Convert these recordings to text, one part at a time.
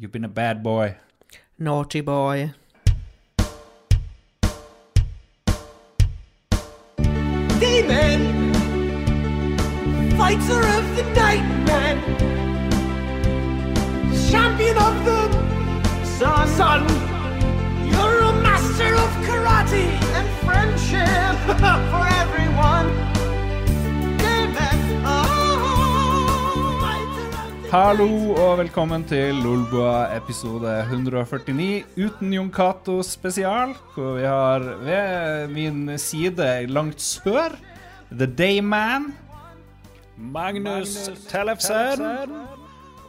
You've been a bad boy. Naughty boy. Demon! Fighter of the night, Hallo og velkommen til Lolbua episode 149 uten Jon Cato spesial, hvor vi har ved min side langt sør The Dayman. Magnus Tellefsen.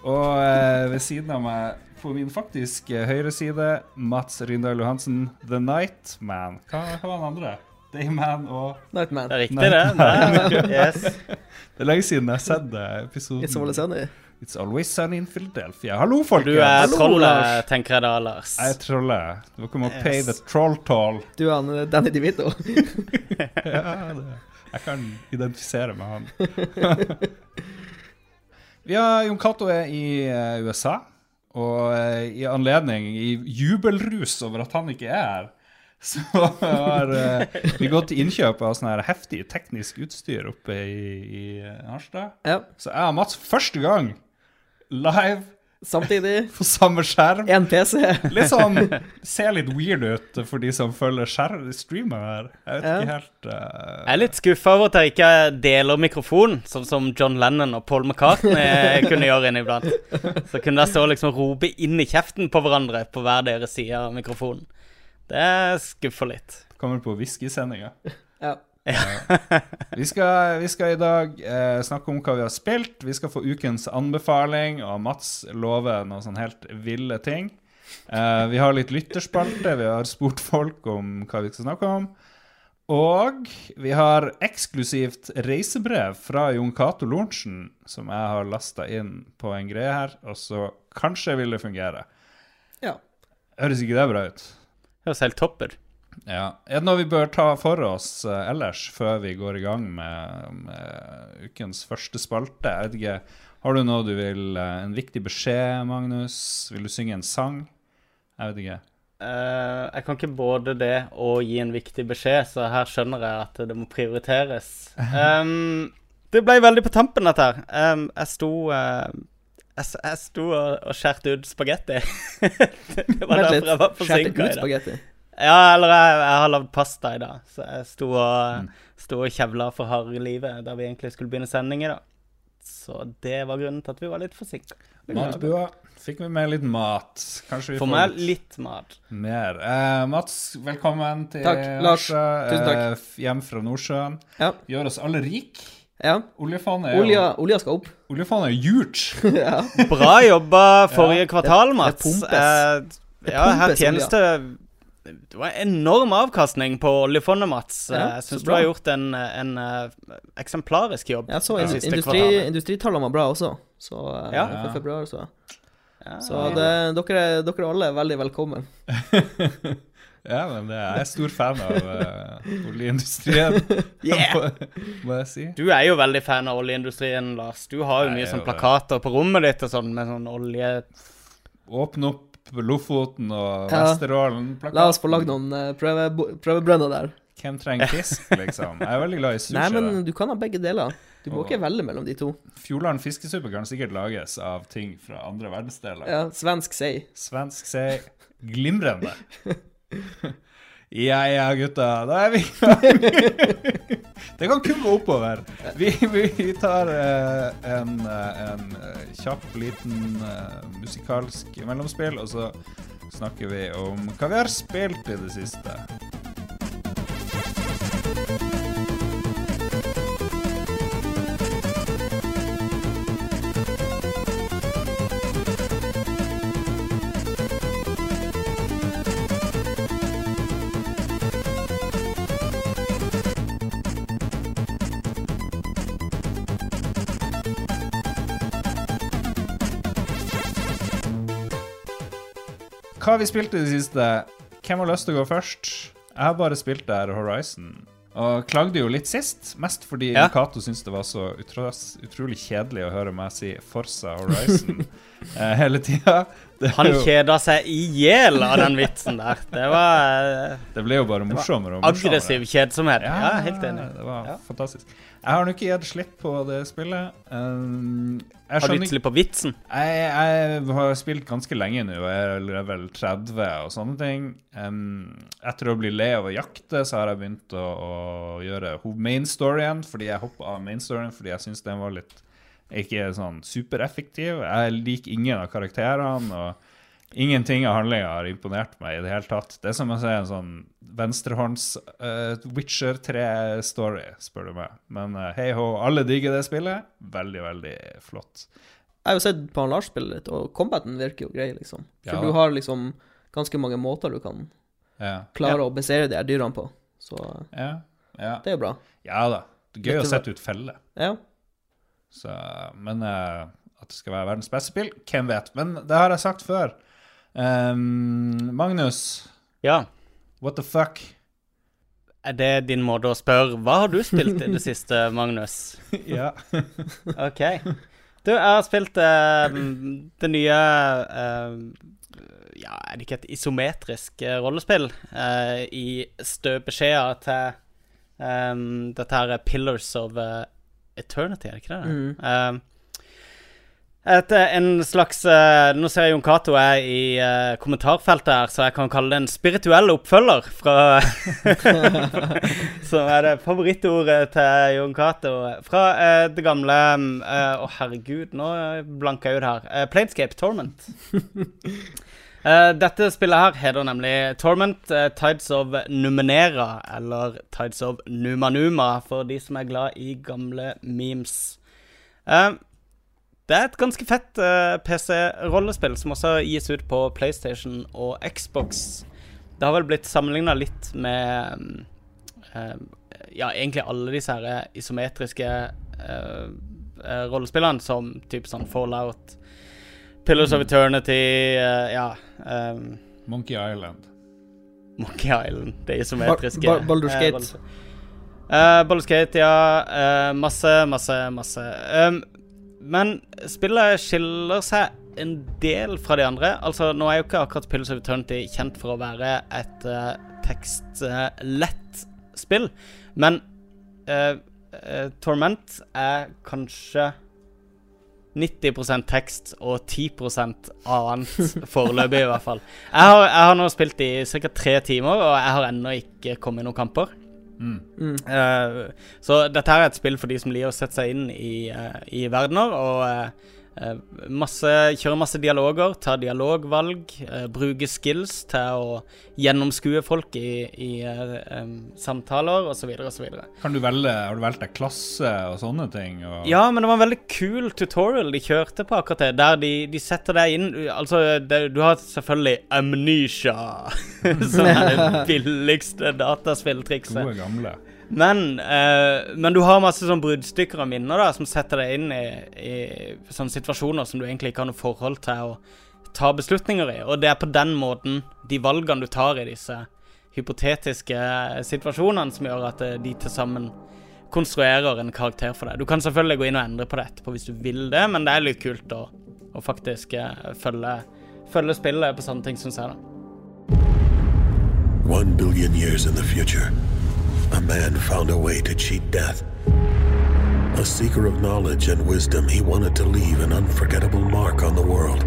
Og eh, ved siden av meg på min faktisk høyre side Mats Rindal Johansen, The Nightman. Hva, hva var den andre? Dayman og Nightman. Det er riktig, det. det. Yes. Det er lenge siden jeg har sett episoden. It's sunny. It's always sunny in Philadelphia. Hallo, folkens! Du er trollet, tenker jeg da, Lars. Jeg er trollet. Dere må Yes. pay the troll toll. Du er han Danny DeVito. Ja, det. Jeg kan identifisere med han. Vi har Jon Cato er i eh, USA, og eh, i anledning, i jubelrus over at han ikke er her, så har eh, vi gått til innkjøp av sånn her heftig teknisk utstyr oppe i, i Harstad. Ja. Så jeg og Mats første gang live Samtidig. på samme skjerm. Én PC. Litt sånn Ser litt weird ut for de som følger streamen her. Jeg vet Ja. ikke helt uh... Jeg er litt skuffa over at jeg ikke deler mikrofon, sånn som John Lennon og Paul McCartney kunne gjøre inniblant. Så kunne dere stå og liksom rope inn i kjeften på hverandre på hver deres side av mikrofonen. Det skuffer litt. Kommer på whiskysendinga. Ja. Vi skal, vi skal i dag eh, snakke om hva vi har spilt. Vi skal få ukens anbefaling, og Mats lover noen sånn helt ville ting. Eh, vi har litt lytterspalte, vi har spurt folk om hva vi skal snakke om. Og vi har eksklusivt reisebrev fra Jon Cato Lorentzen, som jeg har lasta inn på en greie her, og så kanskje vil det fungere. ja. Høres ikke det bra ut? Høres helt topp ut. Ja. Er det noe vi bør ta for oss eh, ellers, før vi går i gang med, med ukens første spalte? Jeg vet ikke, Har du noe du vil eh, En viktig beskjed, Magnus? Vil du synge en sang? Jeg vet ikke. Eh, jeg kan ikke både det og gi en viktig beskjed, så her skjønner jeg at det må prioriteres. Um, det ble veldig på tampen, dette her. Um, jeg sto uh, jeg, jeg sto og, og skjærte ut spagetti. det var Vent derfor jeg var forsinka i dag. Ja, eller jeg, jeg har lagd pasta i dag, så jeg sto og, sto og kjevla for harde livet da vi egentlig skulle begynne sending i dag. Så det var grunnen til at vi var litt forsinka. Matbua. Fikk vi med litt mat? Kanskje vi får meg litt mat. mer. Eh, Mats, velkommen til Takk, Lars. Tusen takk. eh, hjem fra Nordsjøen. Ja. Gjør oss alle rik. ja. Oljefondet er jo Olja, olja skal opp. Oljefondet er huge. ja. Bra jobba forrige kvartal, Mats. det det pumpes. Eh, ja, her tjenes det Det var enorm avkastning på oljefondet, Mats. Ja, Eh, jeg så syns du har gjort en, en eh, eksemplarisk jobb. Jeg så industri, industritallene var bra også. Så eh, Ja. for februar, så. Ja, Så det, dere, er- dere alle er veldig velkommen. Ja, men det, jeg er stor fan av uh, oljeindustrien, Yeah. må, må jeg si. Du er jo veldig fan av oljeindustrien, Lars. Du har jo Jeg mye sånn plakater på rommet ditt og sånn med sånn olje... Åpne opp Lofoten og Ja. Vesterålen. Plakat. La oss få lagd noen eh, prøve, prøvebrønner der. Hvem trenger fisk, liksom? Jeg er veldig glad i sushi. Nei, men du kan ha begge deler. Du må ikke velge mellom de to. Fjordland fiskesuppe kan sikkert lages av ting fra andre verdensdeler. Ja, Svensk sei. Svensk sei glimrende. Ja ja, gutta. Da er vi i gang. Det kan kun gå oppover. Vi, vi tar eh, en, eh, en eh, kjapp, liten eh, musikalsk mellomspill, og så snakker vi om hva vi har spilt i det siste. Hva har vi spilt i det siste? Hvem har lyst til å gå først? Jeg har bare spilt der Horizon. Og klagde jo litt sist, mest fordi Ja. Cato syntes det var så utros, utrolig kjedelig å høre meg si Forsa Horizon eh, hele tida. Han jo- kjeda seg i hjel av den vitsen der. Det var eh, det ble jo bare morsommere og morsommere. aggressiv kjedsomhet. Ja, helt enig. Det var Ja. fantastisk. Jeg har nok ikke gitt slipp på det spillet. Um, jeg Har du gitt slipp på vitsen? Jeg, jeg har spilt ganske lenge nå, jeg er vel 30 og sånne ting. Em, etter å bli lei av å jakte, så har jeg begynt å, å gjøre main storyen, fordi jeg hoppa av main storyen fordi jeg syns den var litt ikke sånn supereffektiv. Jeg liker ingen av karakterene, og ingenting av handlinga har imponert meg i det hele tatt. Det er som å se en sånn venstrehånds eh, Witcher 3-story, spør du meg. Men uh, hei hå, alle digger det spillet. Veldig, veldig flott. Jeg har jo sett på han Lars spille litt, og combaten virker jo grei, liksom. For Ja. du har liksom ganske mange måter du kan Ja. klare å besere de her dyrene på. Så Ja, ja. det er jo bra. ja da. Det er gøy Dette å sette ut feller. Ja. Så, men uh, at det skal være verdens beste spill, hvem vet. Men det har jeg sagt før. Ehm, Magnus, Ja. what the fuck? Er det din måte å spørre Hva har du spilt i det siste, Magnus? ja. OK. Du, jeg har spilt eh, det nye eh, Ja, er det ikke et isometrisk eh, rollespill? eh, I støpeskjea til eh, dette her er Pillars of eh, Eternity, er det ikke det? Mm. Eh, et, eh, en slags eh, Nå ser jeg Jon Cato er i eh, kommentarfeltet her, så jeg kan kalle det en spirituell oppfølger fra Som er det favorittordet til Jon Cato. Fra det gamle Å, Å, herregud, nå blanker jeg ut her. Uh, Planescape Torment. Dette spillet her heter nemlig Torment Tides of Numenera, eller Tides of Numanuma, for de som er glad i gamle memes. Eh, det er et ganske fett uh, PC-rollespill som også gis ut på PlayStation og Xbox. Det har vel blitt sammenligna litt med um, eh, Ja, egentlig alle disse her isometriske uh, uh, rollespillene, som type sånn Fallout, Pillars of Eternity, eh, ja Um, Monkey Island. Monkey Island, det isometriske. Ba- Ba- Baldur's eh, Gate. rollespill. Eh, Baldur's Gate, ja. eh, masse, masse, masse. Um, men spillet skiller seg en del fra de andre. Altså, Nå er jo ikke akkurat Pills of Eternity kjent for å være et uh, tekstlett spill, men uh, Torment er kanskje 90% tekst og 10% annet foreløpig, i hvert fall. Jeg har, jeg har nå spilt i ca. tre timer, og jeg har ennå ikke kommet i noen kamper. Mm. Uh, så dette her er et spill for de som liker å sette seg inn i, uh, i verdener. Og eh, masse, kjøre masse dialoger, ta dialogvalg, eh, bruke skills til å gjennomskue folk i, i eh, samtaler osv. osv. Kan du velge, har du valgt deg klasse og sånne ting? Og, Ja, men det var en veldig kul tutorial de kjørte på akkurat det. Der de, de setter deg inn Altså, det, du har selvfølgelig amnesia, som er det billigste dataspilltrikset. Gode gamle. Men, eh, men du har masse sånn bruddstykker av minner da, som setter deg inn i, i sånne situasjoner som du egentlig ikke har noe forhold til å ta beslutninger i. Og det er på den måten de valgene du tar i disse hypotetiske situasjonene, som gjør at eh, de til sammen konstruerer en karakter for deg. Du kan selvfølgelig gå inn og endre på det etterpå hvis du vil det, men det er litt kult å, å faktisk eh, følge, følge spillet på sånne ting, syns jeg. da. One billion years in the future, a man found a way to cheat death. A seeker of knowledge and wisdom, he wanted to leave an unforgettable mark on the world.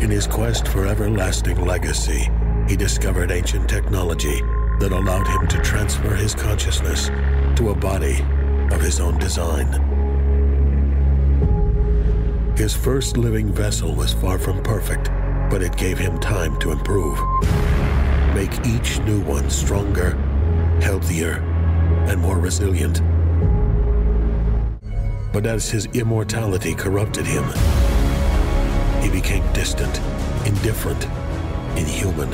In his quest for everlasting legacy, he discovered ancient technology that allowed him to transfer his consciousness to a body of his own design. His first living vessel was far from perfect, but it gave him time to improve make each new one stronger, healthier, and more resilient. But as his immortality corrupted him, he became distant, indifferent, inhuman.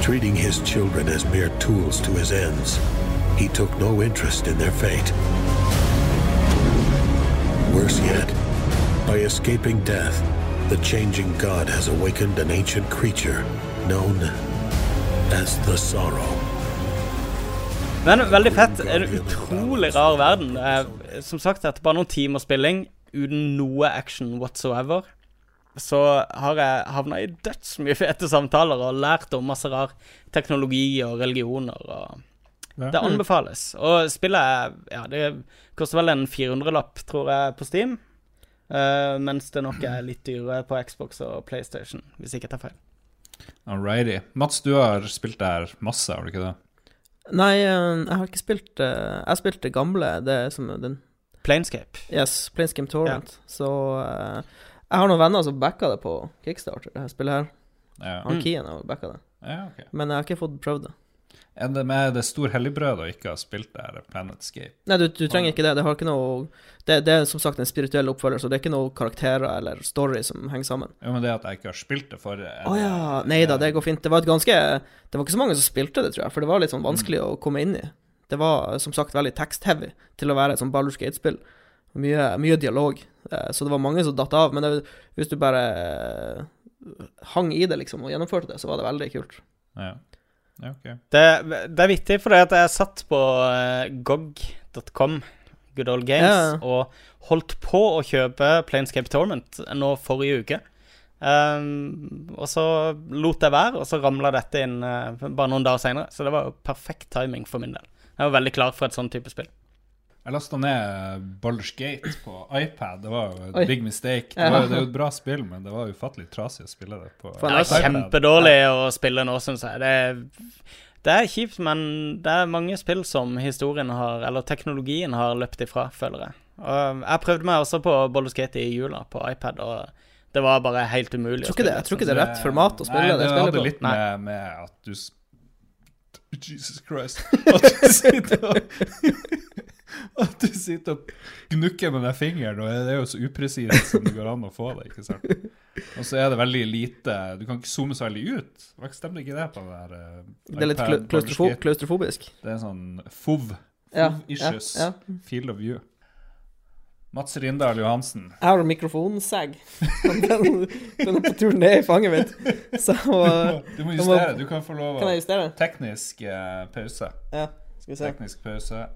Treating his children as mere tools to his ends, he took no interest in their fate. Worse yet, by escaping death, the changing god has awakened an ancient creature known as the Sorrow. Men veldig fett. En utrolig rar verden. Eh, som sagt, etter bare noen timer spilling uten noe action whatsoever, så har jeg havna i dødsmye fete samtaler og lært om masse rar teknologi og religioner. og Det anbefales. Og spillet Ja, det koster vel en 400-lapp, tror jeg, på Steam. Uh, mens det nok er litt dyrere på Xbox og PlayStation, hvis ikke jeg tar feil. Alrighty. Mats, du har spilt der masse, har du ikke det? Nei, eh, jeg har ikke spilt eh, Jeg spilte det gamle, det som den Planescape. Yes, Planescape Torrent. Så eh, jeg har noen venner som backa det på Kickstarter, det her spillet her. Ja, Han Kien har backa det. ja okay. Men jeg har ikke fått prøvd det. Er det med det stor helligbrød å ikke ha spilt det her Planetscape? Nei, du, du trenger ikke det. Det noe det, det er som sagt en spirituell oppfølger, så det er ikke noen karakterer eller story som henger sammen. Jo, men det at jeg ikke har spilt det for Å ja. Nei da, det går fint. Det var ganske Det var ikke så mange som spilte det, tror jeg, for det var litt sånn vanskelig å komme inn i. Det var som sagt veldig text-heavy til å være et sånn Baldur's Gate-spill. Mye, mye dialog. Eh, Så det var mange som datt av. Men det, hvis du bare eh, hang i det, liksom, og gjennomførte det, så var det veldig kult. Ja, ja ok. Det, det er vittig, for jeg satt på uh, gog.com, Good Old Games, Ja. og holdt på å kjøpe Planescape Torment nå forrige uke. Um, og så lot jeg være, og så ramla dette inn uh, bare noen dager seinere. Så det var jo perfekt timing for min del. Jeg var veldig klar for et sånn type spill. Jeg lasta ned Baldur's Gate på iPad. Det var jo et Oi. big mistake. Det, var, det er jo et bra spill, men det var ufattelig trasig å spille det på iPad. Det er kjempedårlig å spille nå, syns jeg. Det er, det er kjipt, men det er mange spill som historien har, eller teknologien har løpt ifra, føler jeg. Og jeg prøvde meg også på Baldur's Gate i jula på iPad, og det var bare helt umulig Jeg tror ikke det, jeg tror ikke det er rett format å spille Nei, det det hadde på. litt med, med at du Jesus Christ. At du sitter og At du sitter og gnukker med den fingeren, og det er jo så upresist som det går an å få det. ikke sant? Og så er det veldig lite Du kan ikke zoome så veldig ut. Stemmer ikke det på den der uh, Det er litt iPad klau- klaustrofo klaustrofobisk. Det er sånn FOV. Ja, FOV-issues. ja, ja. Field of view. Mats Rindal Johansen. Jeg har mikrofonsag. Den, den er på tur ned i fanget mitt. Så Du må jeg må- justere. Du kan få lov Kan å? Teknisk eh, pause. Ja, skal vi se. Teknisk pause.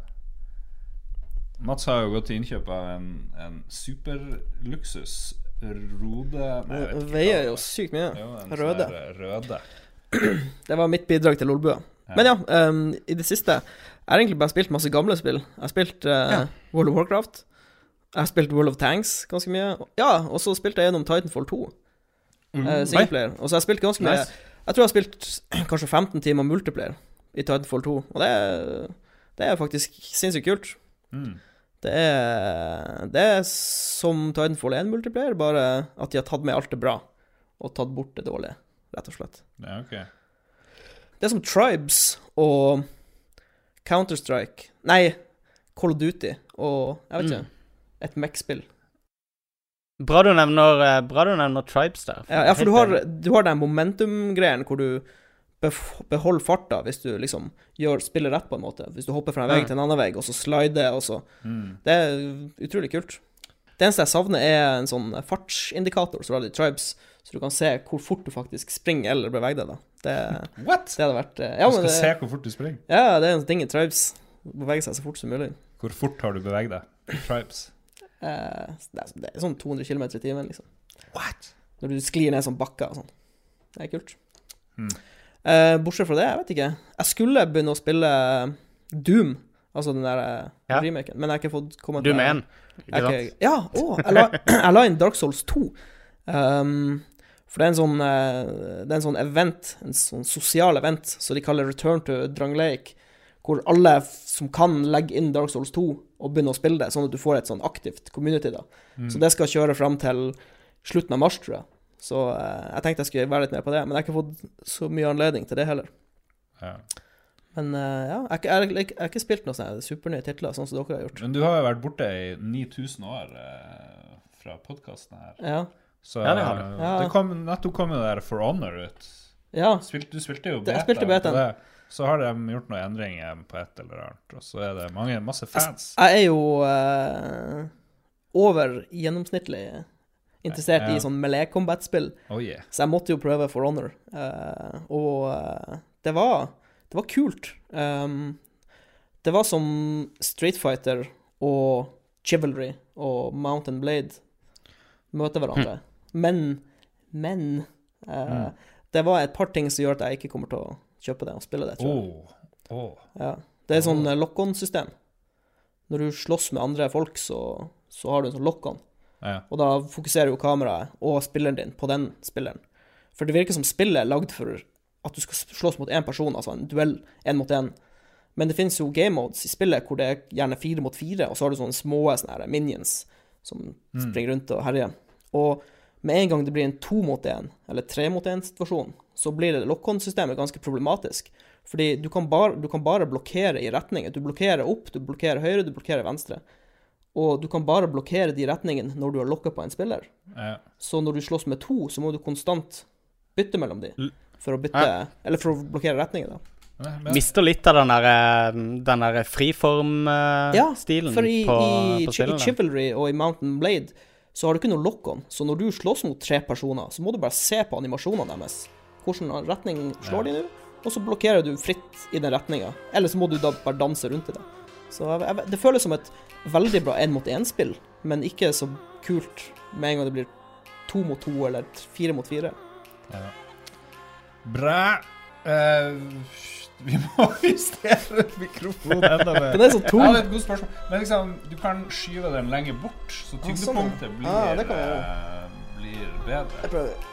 Mats har jo gått til innkjøp av en, en superluksus Rode Nei, jeg vet ikke Veier jo sykt mye. Jo, en Røde. sånn Røde. Det var mitt bidrag til Lolbua. Men ja, um, i det siste Jeg har egentlig bare spilt masse gamle spill. Jeg har spilt uh, World of Warcraft. Jeg har spilt World of Tanks ganske mye. Ja, og så spilte jeg gjennom Titanfall 2. Uh, Singleplayer. Og så har jeg spilt ganske mye Nice. Jeg tror jeg har spilt kanskje 15 timer multiplayer i Titanfall 2. Og det er, det er faktisk sinnssykt kult. Mm. Det er, det er som Titanfall 1 multiplayer, bare at de har tatt med alt det bra og tatt bort det dårlige, rett og slett. Ja, ok. Det er som Tribes og Counter-Strike Nei, Call of Duty og Jeg vet ikke. Et Mech-spill. Bra eh, bra du nevner Tribes der. Ja, ja, for du har, du har den momentum-greien hvor du beholder farta hvis du liksom gjør spiller rett, på en måte. Hvis du hopper fra en vegg til en annen vegg, og så slider, og så Mm. Det er utrolig kult. Det eneste jeg savner, er en sånn fartsindikator som du i Tribes, så du kan se hvor fort du faktisk springer eller beveger deg. da. Det, What? det hadde vært eh, Ja, du skal det, se hvor fort du springer. ja, det er en ting i Tribes. Bevege seg så fort som mulig. Hvor fort har du beveget deg? Tribes. Eh, det, er, det er sånn 200 km i timen, liksom. What? Når du sklir ned sånn bakker og sånn. Det er kult. Hmm. Eh, bortsett fra det, jeg vet ikke. Jeg skulle begynne å spille Doom, altså den der eh, Ja. remaken, men jeg har ikke fått kommet med en. Ikke sant? ikke- Ja, å, jeg, la, jeg la inn Dark Souls 2. Um, for det er en sånn eh, Det er en sånn event, en sånn sosial event, som de kaller Return to Drang Lake, hvor alle som kan, legge inn Dark Souls 2 og begynne å spille det, sånn at du får et sånn aktivt community, da. Mm. Så det skal kjøre fram til slutten av mars, tror jeg. Så eh, jeg tenkte jeg skulle være litt mer på det, men jeg har ikke fått så mye anledning til det heller. Ja. Men eh, ja, jeg, har ikke- ikke- ikke spilt noen sånne supernye titler, sånn som dere har gjort. Men du har jo vært borte i 9000 år eh, fra podkasten her. Ja. Så Ja, det har du. eh, Ja. det kom, nettopp kom jo det der For Honor ut. ja. Spilt, du spilte jo beta. jeg spilte beta. betaen. det. Så har de gjort noen endringer på et eller annet, og så er det mange, masse fans. Jeg er jo eh, over gjennomsnittlig interessert Ja. i sånn melee combat-spill, Oh yeah. så jeg måtte jo prøve For Honor. Uh, og uh, det var Det var kult. Um, Det var som Street Fighter og Chivalry og Mountain Blade møter hverandre. Men, men eh, Det var et par ting som gjør at jeg ikke kommer til å kjøpe det og spille det, tror jeg. Oh. Oh. Ja. Det er sånn lock-on-system. Når du slåss med andre folk, så, så har du en sånn lock-on. Ja. Og da fokuserer jo kameraet og spilleren din på den spilleren. For det virker som spillet er lagd for at du skal slåss mot én person, altså en duell én mot én. Men det finnes jo game modes i spillet hvor det er gjerne fire mot fire, og så har du sånne små sånne minions som springer rundt og herjer. Og med en gang det blir en to mot én, eller tre mot én-situasjon, så blir det lock-on-systemet ganske problematisk. Fordi du kan, bare, du kan bare blokkere i retninger. Du blokkerer opp, du blokkerer høyre, du blokkerer venstre. Og du kan bare blokkere de retningene når du har lokka på en spiller. Ja. Så når du slåss med to, så må du konstant bytte mellom de. For å bytte Eller for å blokkere retninger, da. Ja, men- Mister litt av den der, eh, den der friform-stilen For i, på, i, på Chi- i. Chivalry og i Mountain Blade så har du ikke noe lock-on. Så når du slåss mot tre personer, så må du bare se på animasjonene deres. Hvilken retning slår de nå? Og så blokkerer du fritt i den retninga. Eller så må du da bare danse rundt i det. Så jeg, jeg, det føles som et veldig bra én-mot-én-spill, men ikke så kult med en gang det blir to mot to eller fire mot fire. Bra. Uh, vi må justere mikrofonen enda mer. Den det er så Ja, det er et godt spørsmål. Men liksom, du kan skyve den lenger bort, så Ah, sånn, tyngdepunktet blir, Ah, blir bedre. jeg eh,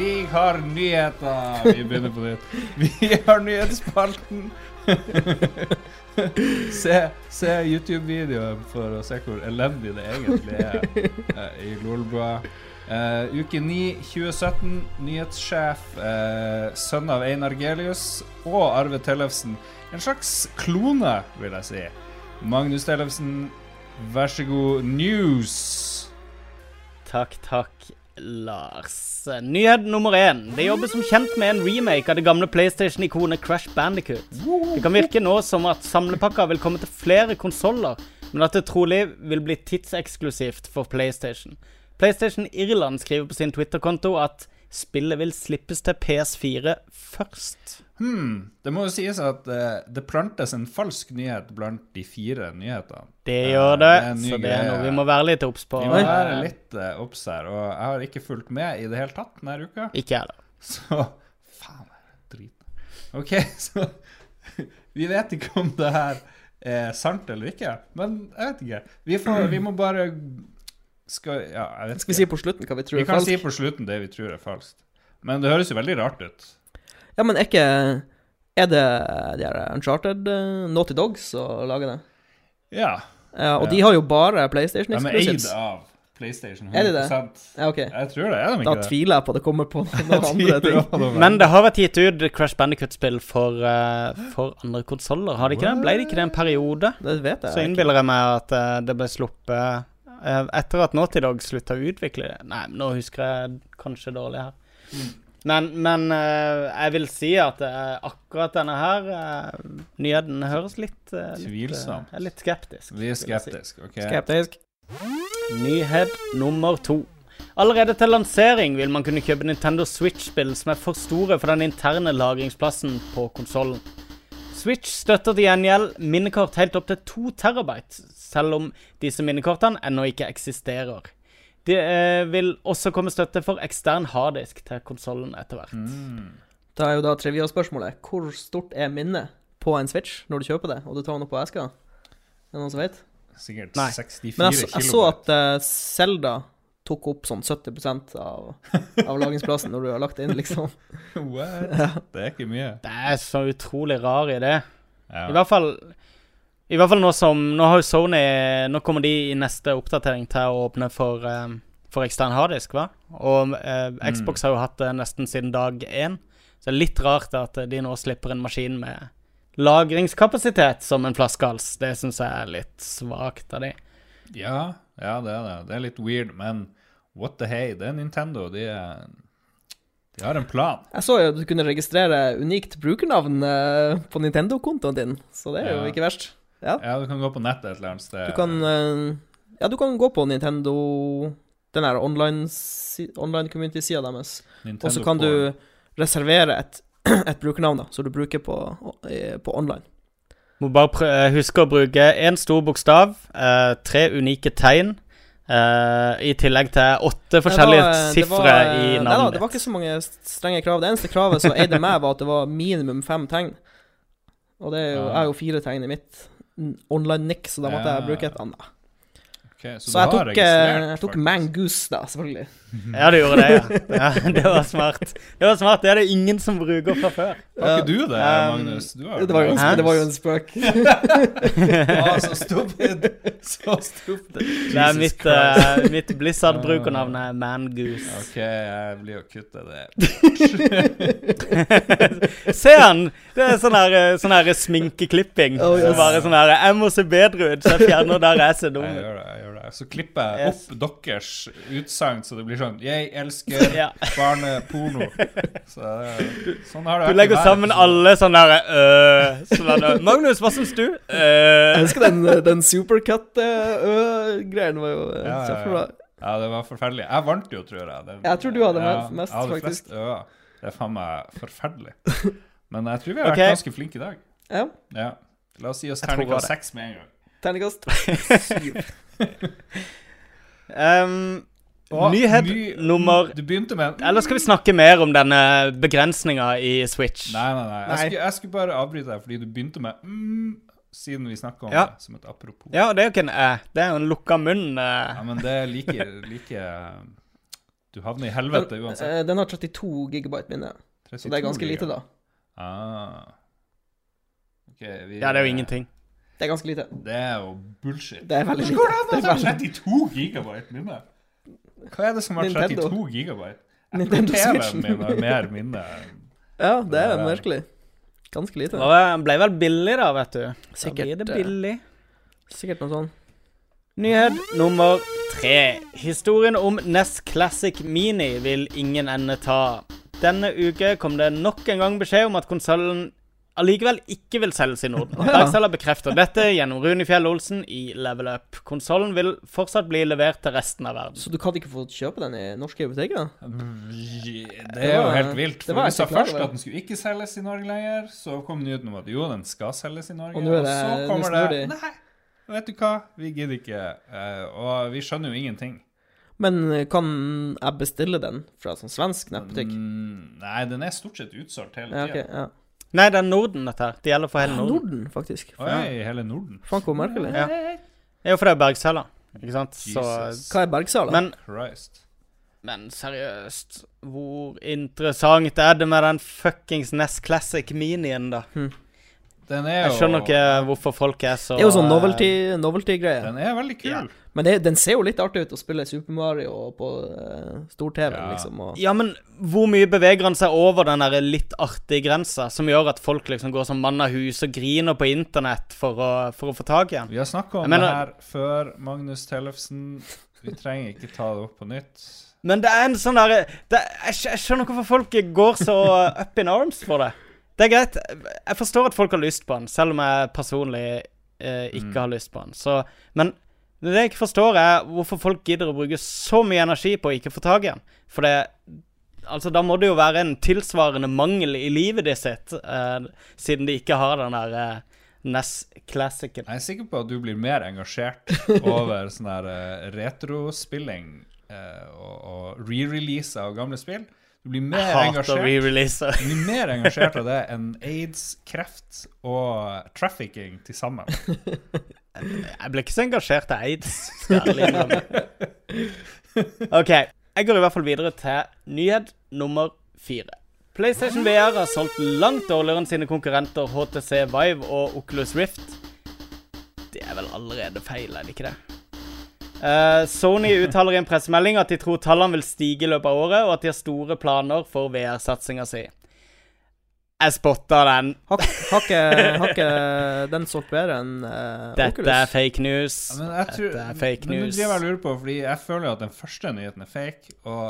Vi har nyheter. Vi begynner på nytt. Vi har nyhetsspalten. se se YouTube-videoen for å se hvor elendig det egentlig er eh, i Lolbua. Uh, uke 9 2017. Nyhetssjef, uh, sønn av Einar Gelius og Arve Tellefsen. En slags klone, vil jeg si. Magnus Tellefsen, vær så god. News. Takk, takk, Lars. Nyhet nummer én. Det jobbes som kjent med en remake av det gamle PlayStation-ikonet Crash Bandicoot. Det kan virke nå som at samlepakka vil komme til flere konsoller, men at det trolig vil bli tidseksklusivt for PlayStation. PlayStation Irland skriver på sin Twitter-konto at spillet vil slippes til PS4 først. Hmm. Det må jo sies at uh, det plantes en falsk nyhet blant de fire nyhetene. Det Eh, gjør det, det er en ny så det er noe vi må være litt obs på. Vi må være litt uh, obs her, og jeg har ikke fulgt med i det hele tatt denne uka. Ikke jeg, da. Så faen, drit. OK, så Vi vet ikke om det her er sant eller ikke, men jeg vet ikke. Vi, får, vi må bare skal, Ja, jeg vet Skal vi ikke. si på slutten hva vi tror Vi er kan si på slutten det vi tror er falskt. Men det høres jo veldig rart ut. Ja, men er ikke Er det de her Uncharted uh, Naughty Dogs som lager det? Ja. Ja, og Ja. de har jo bare PlayStation De er eid exclusives. av PlayStation 100 Er de det? Ja, okay. Jeg tror det. Er de Da ikke Da tviler jeg på at det kommer på noen andre ting. det. Men det har vært gitt ut Crash Bandicoot-spill for, uh, for andre konsoller, har det ikke det? Ble det ikke det en periode? Det vet jeg Så innbiller jeg meg at uh, det ble sluppet etter at Naughty Dog slutta å utvikle det. Nei, nå husker jeg kanskje dårlig her. Men, men eh, jeg vil si at eh, akkurat denne her eh, nyheten høres litt, eh, litt litt skeptisk. Vi er skeptisk, si. OK? Skeptisk. Nyhet nummer to. Allerede til lansering vil man kunne kjøpe Nintendo Switch-spill som er for store for den interne lagringsplassen på konsollen. Switch støtter til gjengjeld minnekort helt opp til 2 terabyte, selv om disse minnekortene ennå ikke eksisterer. Det eh, vil også komme støtte for ekstern harddisk til konsollen etter hvert. Da er jo da trivia-spørsmålet Hvor stort er minnet på en Switch når du kjøper det, og du tar den opp på eska? Er det noen som vet? Sikkert Nei. 64 Men jeg, jeg så at uh, Zelda tok opp sånn 70% av, av lagringsplassen når du har lagt det inn, liksom. What? Det er ikke mye. Det er så utrolig rar idé. Ja. I hvert fall I hvert fall nå som Nå har jo Sony Nå kommer de i neste oppdatering til å åpne for, eh, for ekstern harddisk, hva? Og eh, Xbox har jo hatt det nesten siden dag én. Så det er litt rart at de nå slipper en maskin med lagringskapasitet som en flaskehals. Det syns jeg er litt svakt av de. Ja, ja, det er det. Det er litt weird, men what the hey? Det er Nintendo. De, er, de har en plan. Jeg så jo at du kunne registrere unikt brukernavn eh, på Nintendo-kontoen din, så det er jo Ja. ikke verst. Ja. Ja, du kan gå på nettet et eller annet sted. Du kan eh, Ja, du kan gå på Nintendo Den der online-community-sida deres, Nintendo og så kan du reservere et, et brukernavn da, som du bruker på, eh, på online. Må bare eh, huske å bruke én stor bokstav, eh, tre unike tegn, eh, i tillegg til åtte forskjellige det sifre i Nei da, det var ikke så mange strenge krav. Det eneste kravet som eide meg, var at det var minimum fem tegn. Og det er jo, er jo fire tegn i mitt online-nick, så da måtte jeg bruke et annet. Okay, så, Så, jeg tok, eh, jeg tok. Mangoose, da, selvfølgelig. Ja, du gjorde det, ja. ja. Det var smart. Det var smart, det er det ingen som bruker fra før. Var ikke du det, Um, Magnus? Du Det var jo det var jo en spøk. ah, så stupid! Så stupid. Det er mitt, uh, mitt Blizzard-brukernavn er Mangoose. OK, jeg blir å kutte det. Se han! Det er sånn her, eh, sånn her sminkeklipping. Oh, yes. Så Bare sånn her Jeg må se bedre ut, så jeg fjerner der jeg ser dum ut. Så klipper jeg Yes. opp deres utsagn, så det blir sånn Jeg elsker Ja. barneporno. Så sånn har det Du legger sammen alle sånne derre øh, Magnus, hva syns du? Jeg Øh. husker den, den supercut-greien var jo eh, Ja, ja, ja. Ja, det var forferdelig. Jeg vant jo, tror jeg. Det, Jeg tror du hadde ja, mest, jeg hadde faktisk. flest ører. Det er faen meg forferdelig. Men jeg tror vi har vært ganske flinke i dag. Ja. Ja. La oss gi oss Jeg terningkast seks med en gang. Terningkast syv. Um, Og nyhet ny- nummer Du begynte med en Eller skal vi snakke mer om denne begrensninga i Switch? Nei, nei, nei. Jeg, Nei. Skulle, jeg skulle bare avbryte deg fordi du begynte med mm, siden vi snakka om Ja. det som et apropos. Ja, det er jo ikke en æ. Det er jo en lukka munn. Ja, eh. men det er like, like Du havner i helvete uansett. Eh, Den har 32 gigabyte minne, så det er ganske lite, da. Ah. Okay, vi, Ja, det er jo ingenting. Det er ganske lite. Det er jo bullshit. Det er veldig Hvordan lite. går det Det an er å ha 32 gigabyte minne? Hva er det som har Nintendo. 32 gigabyte? Nintendo TV-en Switchen. min har mer minne. Ja, det er merkelig. Ganske lite. Og den ble vel billig, da, vet du. Sikkert, Da blir det eh, billig. Sikkert noe sånn. Nyhet nummer tre. Historien om NES Classic Mini vil ingen ende ta. Denne uke kom det nok en gang beskjed om at konsollen allikevel ikke vil selges i Norden. Dagselger bekrefter dette gjennom Rune Fjell Olsen i Level Up. Konsollen vil fortsatt bli levert til resten av verden. Så du kan ikke få kjøpe den i norske butikker? Det er jo helt vilt. For vi sa først at den skulle ikke selges i Norge lenger. Så kom nyheten om at jo, den skal selges i Norge. Og nå er det- så kommer det. Nei, vet du hva, vi gidder ikke. Eh, og vi skjønner jo ingenting. Men eh, kan jeg bestille den fra sånn svensk nettbutikk? Mm, nei, den er stort sett utsolgt hele Ja, okay, ok, ja. Nei, det er Norden, dette her. Det gjelder for hele Ah, Norden. Norden, faktisk. Oi, i hele Norden. Faen, hvor merkelig. Ja. Er jo for det er Bergsela, ikke sant? Så Jesus Hva er Bergsala? Men Christ. Men seriøst, hvor interessant er det med den fuckings Nest Classic Minien, da? Den er jo Jeg skjønner ikke hvorfor folk er så det er jo sånn eh, novelty- novelty-greie. Den er veldig kul. Ja. Men det, den ser jo litt artig ut å spille Super Mario på uh, stor-TV, Ja. liksom. Og, Ja, men hvor mye beveger han seg over den der litt artige grensa, som gjør at folk liksom går som mann av hus og griner på internett for å, for å få tak i den? Vi har snakka om mener- det her før, Magnus Tellefsen. Vi trenger ikke ta det opp på nytt. Men det er en sånn derre jeg, jeg skjønner ikke hvorfor folk går så up in arms for det. Det er greit. Jeg forstår at folk har lyst på den, selv om jeg personlig eh, ikke har lyst på den. Så, men det jeg ikke forstår, er hvorfor folk gidder å bruke så mye energi på å ikke få tak i den. For det Altså, da må det jo være en tilsvarende mangel i livet ditt sitt, eh, siden de ikke har den der eh, NES Classicen. Jeg er sikker på at du blir mer engasjert over sånn her eh, retrospilling eh, og, og re-release av gamle spill. Du blir mer engasjert. Du blir mer engasjert av det enn aids, kreft og trafficking til sammen. Jeg ble ikke så engasjert av aids. OK. Jeg går i hvert fall videre til nyhet nummer fire. PlayStation VR har solgt langt dårligere enn sine konkurrenter HTC Vive og Oculus Rift. Det er vel allerede feil, er det ikke det? Eh, Sony uttaler i en pressemelding at de tror tallene vil stige i løpet av året, og at de har store planer for VR-satsinga si. Jeg spotta den. Har ikke, den solgt bedre enn uh, Dette Oculus? er fake news. Ja, Men jeg tror, Dette er fake men news. driver jeg og lurer på, fordi jeg føler at den første nyheten er fake, og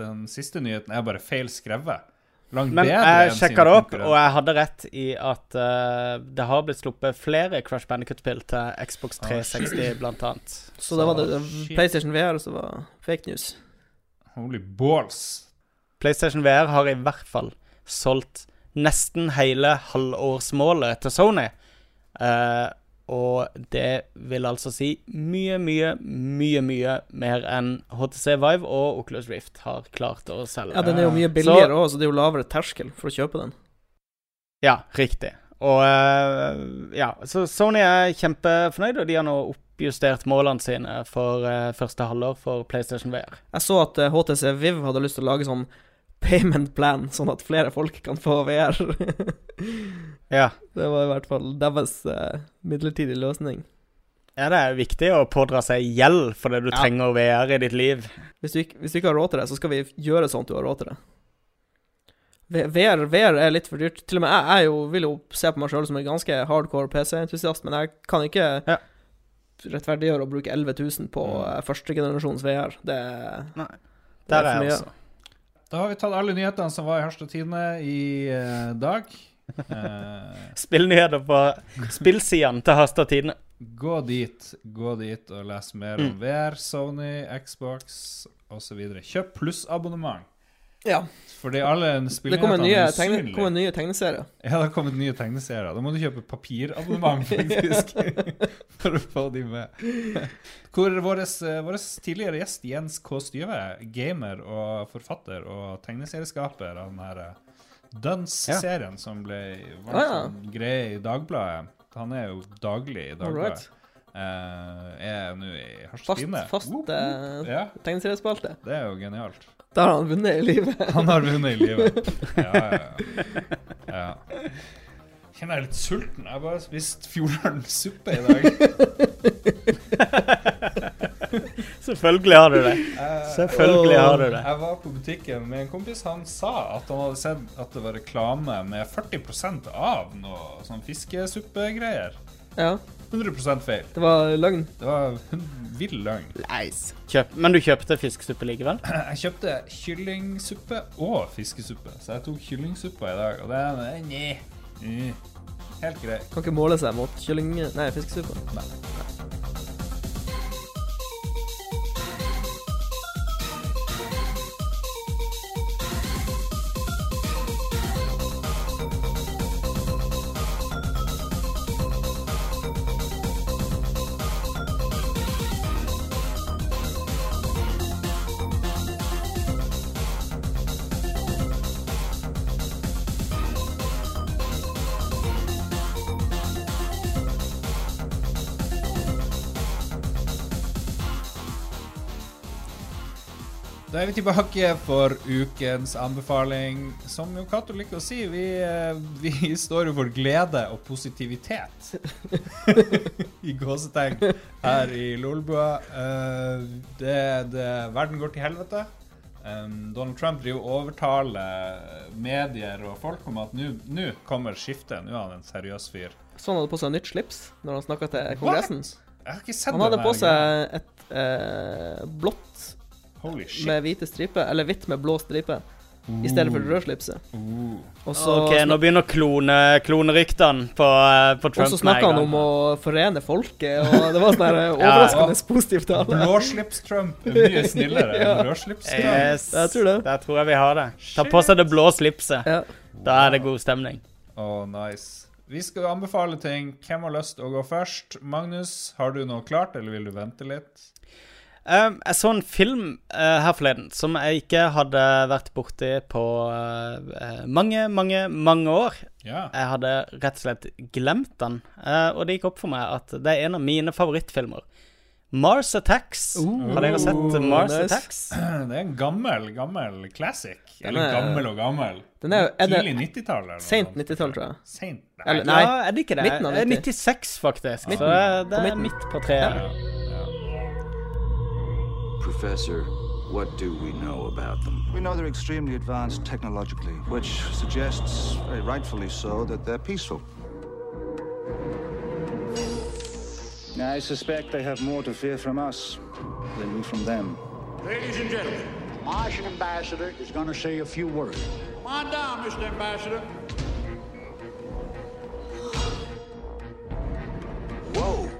den siste nyheten er bare feil skrevet. Langt Men bedre jeg sjekka det opp, og jeg hadde rett i at uh, det har blitt sluppet flere Crash Bandicut-spill til Xbox 360, blant annet. Så det var det Shit. PlayStation VR som var fake news. Holy balls. PlayStation VR har i hvert fall solgt nesten hele halvårsmålet til Sony. Eh, og det vil altså si mye, mye, mye mye mer enn HTC Vive og Oculus Rift har klart å selge. Ja, den er jo mye billigere òg, så det er jo lavere terskel for å kjøpe den. Ja, riktig. Og eh, ja, så Sony er kjempefornøyd, og de har nå oppjustert målene sine for eh, første halvår for PlayStation VR. Jeg så at eh, HTC Viv hadde lyst til å lage sånn payment plan, sånn at flere folk kan få VR. Ja. det var i hvert fall deres uh, midlertidige løsning. ja, det er viktig å pådra seg gjeld fordi du Ja. trenger VR i ditt liv. Hvis du, ikke, hvis du ikke har råd til det, så skal vi gjøre sånn at du har råd til det. VR, VR er litt for dyrt. Til og med jeg, jeg jo, vil jo se på meg sjøl som en ganske hardcore PC-entusiast, men jeg kan ikke Ja. rettferdiggjøre å bruke 11 000 på Mm. eh, førstegenerasjons VR. Det, det Der er for jeg mye. også. Da har vi tatt alle nyhetene som var i Harstad Tidende i eh, dag. Eh, Spillnyheter på spillsidene til Harstad Tidende. gå dit, gå dit og les mer Mm. om VR, Sony, Xbox osv. Kjøp plussabonnement. Ja. Fordi alle Det nye, er tegne, usynlige. kommer nye tegneserier. Ja, det har kommet nye tegneserier. Da må du kjøpe papirabonnement, faktisk, for å få de med. Hvor vår, vår tidligere gjest Jens K. Styve, gamer og forfatter og tegneserieskaper av den her eh, Duns-serien som ble var Ah, ja. greie i Dagbladet. Han er jo daglig i Dagbladet. right. Eh, er nå i Fast, Harstad fast uh, eh, Ja, tegneseriespalte. det er jo genialt. Da har han vunnet i livet. Han har vunnet i livet. Ja, ja, ja. ja. Kjenner jeg er litt sulten. Jeg har bare spist Fjordalen suppe i dag. Selvfølgelig har du det. Selvfølgelig har du det. Jeg var på butikken med en kompis. Han sa at han hadde sett at det var reklame med 40% av noe sånn fiskesuppegreier. Ja, 100% feil. det var løgn. Det var vill løgn. Nice. Kjøp. Men du kjøpte fiskesuppe likevel? Jeg kjøpte kyllingsuppe og fiskesuppe, så jeg tok kyllingsuppa i dag, og det er Nei. Nei. Helt grei. Kan ikke måle seg mot kylling... Nei, fiskesuppe. Da er vi tilbake for ukens anbefaling. Som jo Cato liker å si, vi, eh, vi står jo for glede og positivitet. I gåsetegn her i Lolbua. Eh, det, det, verden går til helvete. Um, Donald Trump driver og overtaler medier og folk om at nå kommer skiftet. Nå er han en seriøs fyr. Så han hadde på seg nytt slips når han snakka til Kongressen. Jeg har ikke sett Han hadde på seg et eh, blått. Med hvite striper, eller hvitt med blå striper, i stedet for rødslipset. Uh. OK, nå begynner klone, kloneryktene på, eh, på Trump. og så snakka han om å forene folket, og det var sånn ja. overraskende positivt tale. Blåslips-Trump er mye snillere Ja. enn rødslips-Trump. Yes, Jeg tror det. Der tror jeg vi har det. Ta på seg det blå slipset. Ja. Da er det god stemning. Oh, nice. Vi skal anbefale ting. Hvem har lyst til å gå først? Magnus, har du noe klart, eller vil du vente litt? Um, jeg så en film uh, her forleden som jeg ikke hadde vært borti på uh, mange, mange, mange år. Yeah. Jeg hadde rett og slett glemt den, uh, og det gikk opp for meg at det er en av mine favorittfilmer. Mars Attacks. Har dere sett Mars nice. Attacks? Det er en gammel, gammel classic. Er, Eller er- gammel og gammel. Den er er det Tidlig 90-tall. eller Sent 90-tall, tror jeg. Sent? Nei. Eller- Nei. Ja, er det ikke det? midten av Eh, 90. 96, faktisk. Midten. Så det, det er midt på treet. Ja. Professor, what do we know about them? We know they're extremely advanced technologically, which suggests, very rightfully so, that they're peaceful. Now, I suspect they have more to fear from us than we from them. Ladies and gentlemen, the Martian ambassador is going to say a few words. come on down, Mr. Ambassador. Whoa!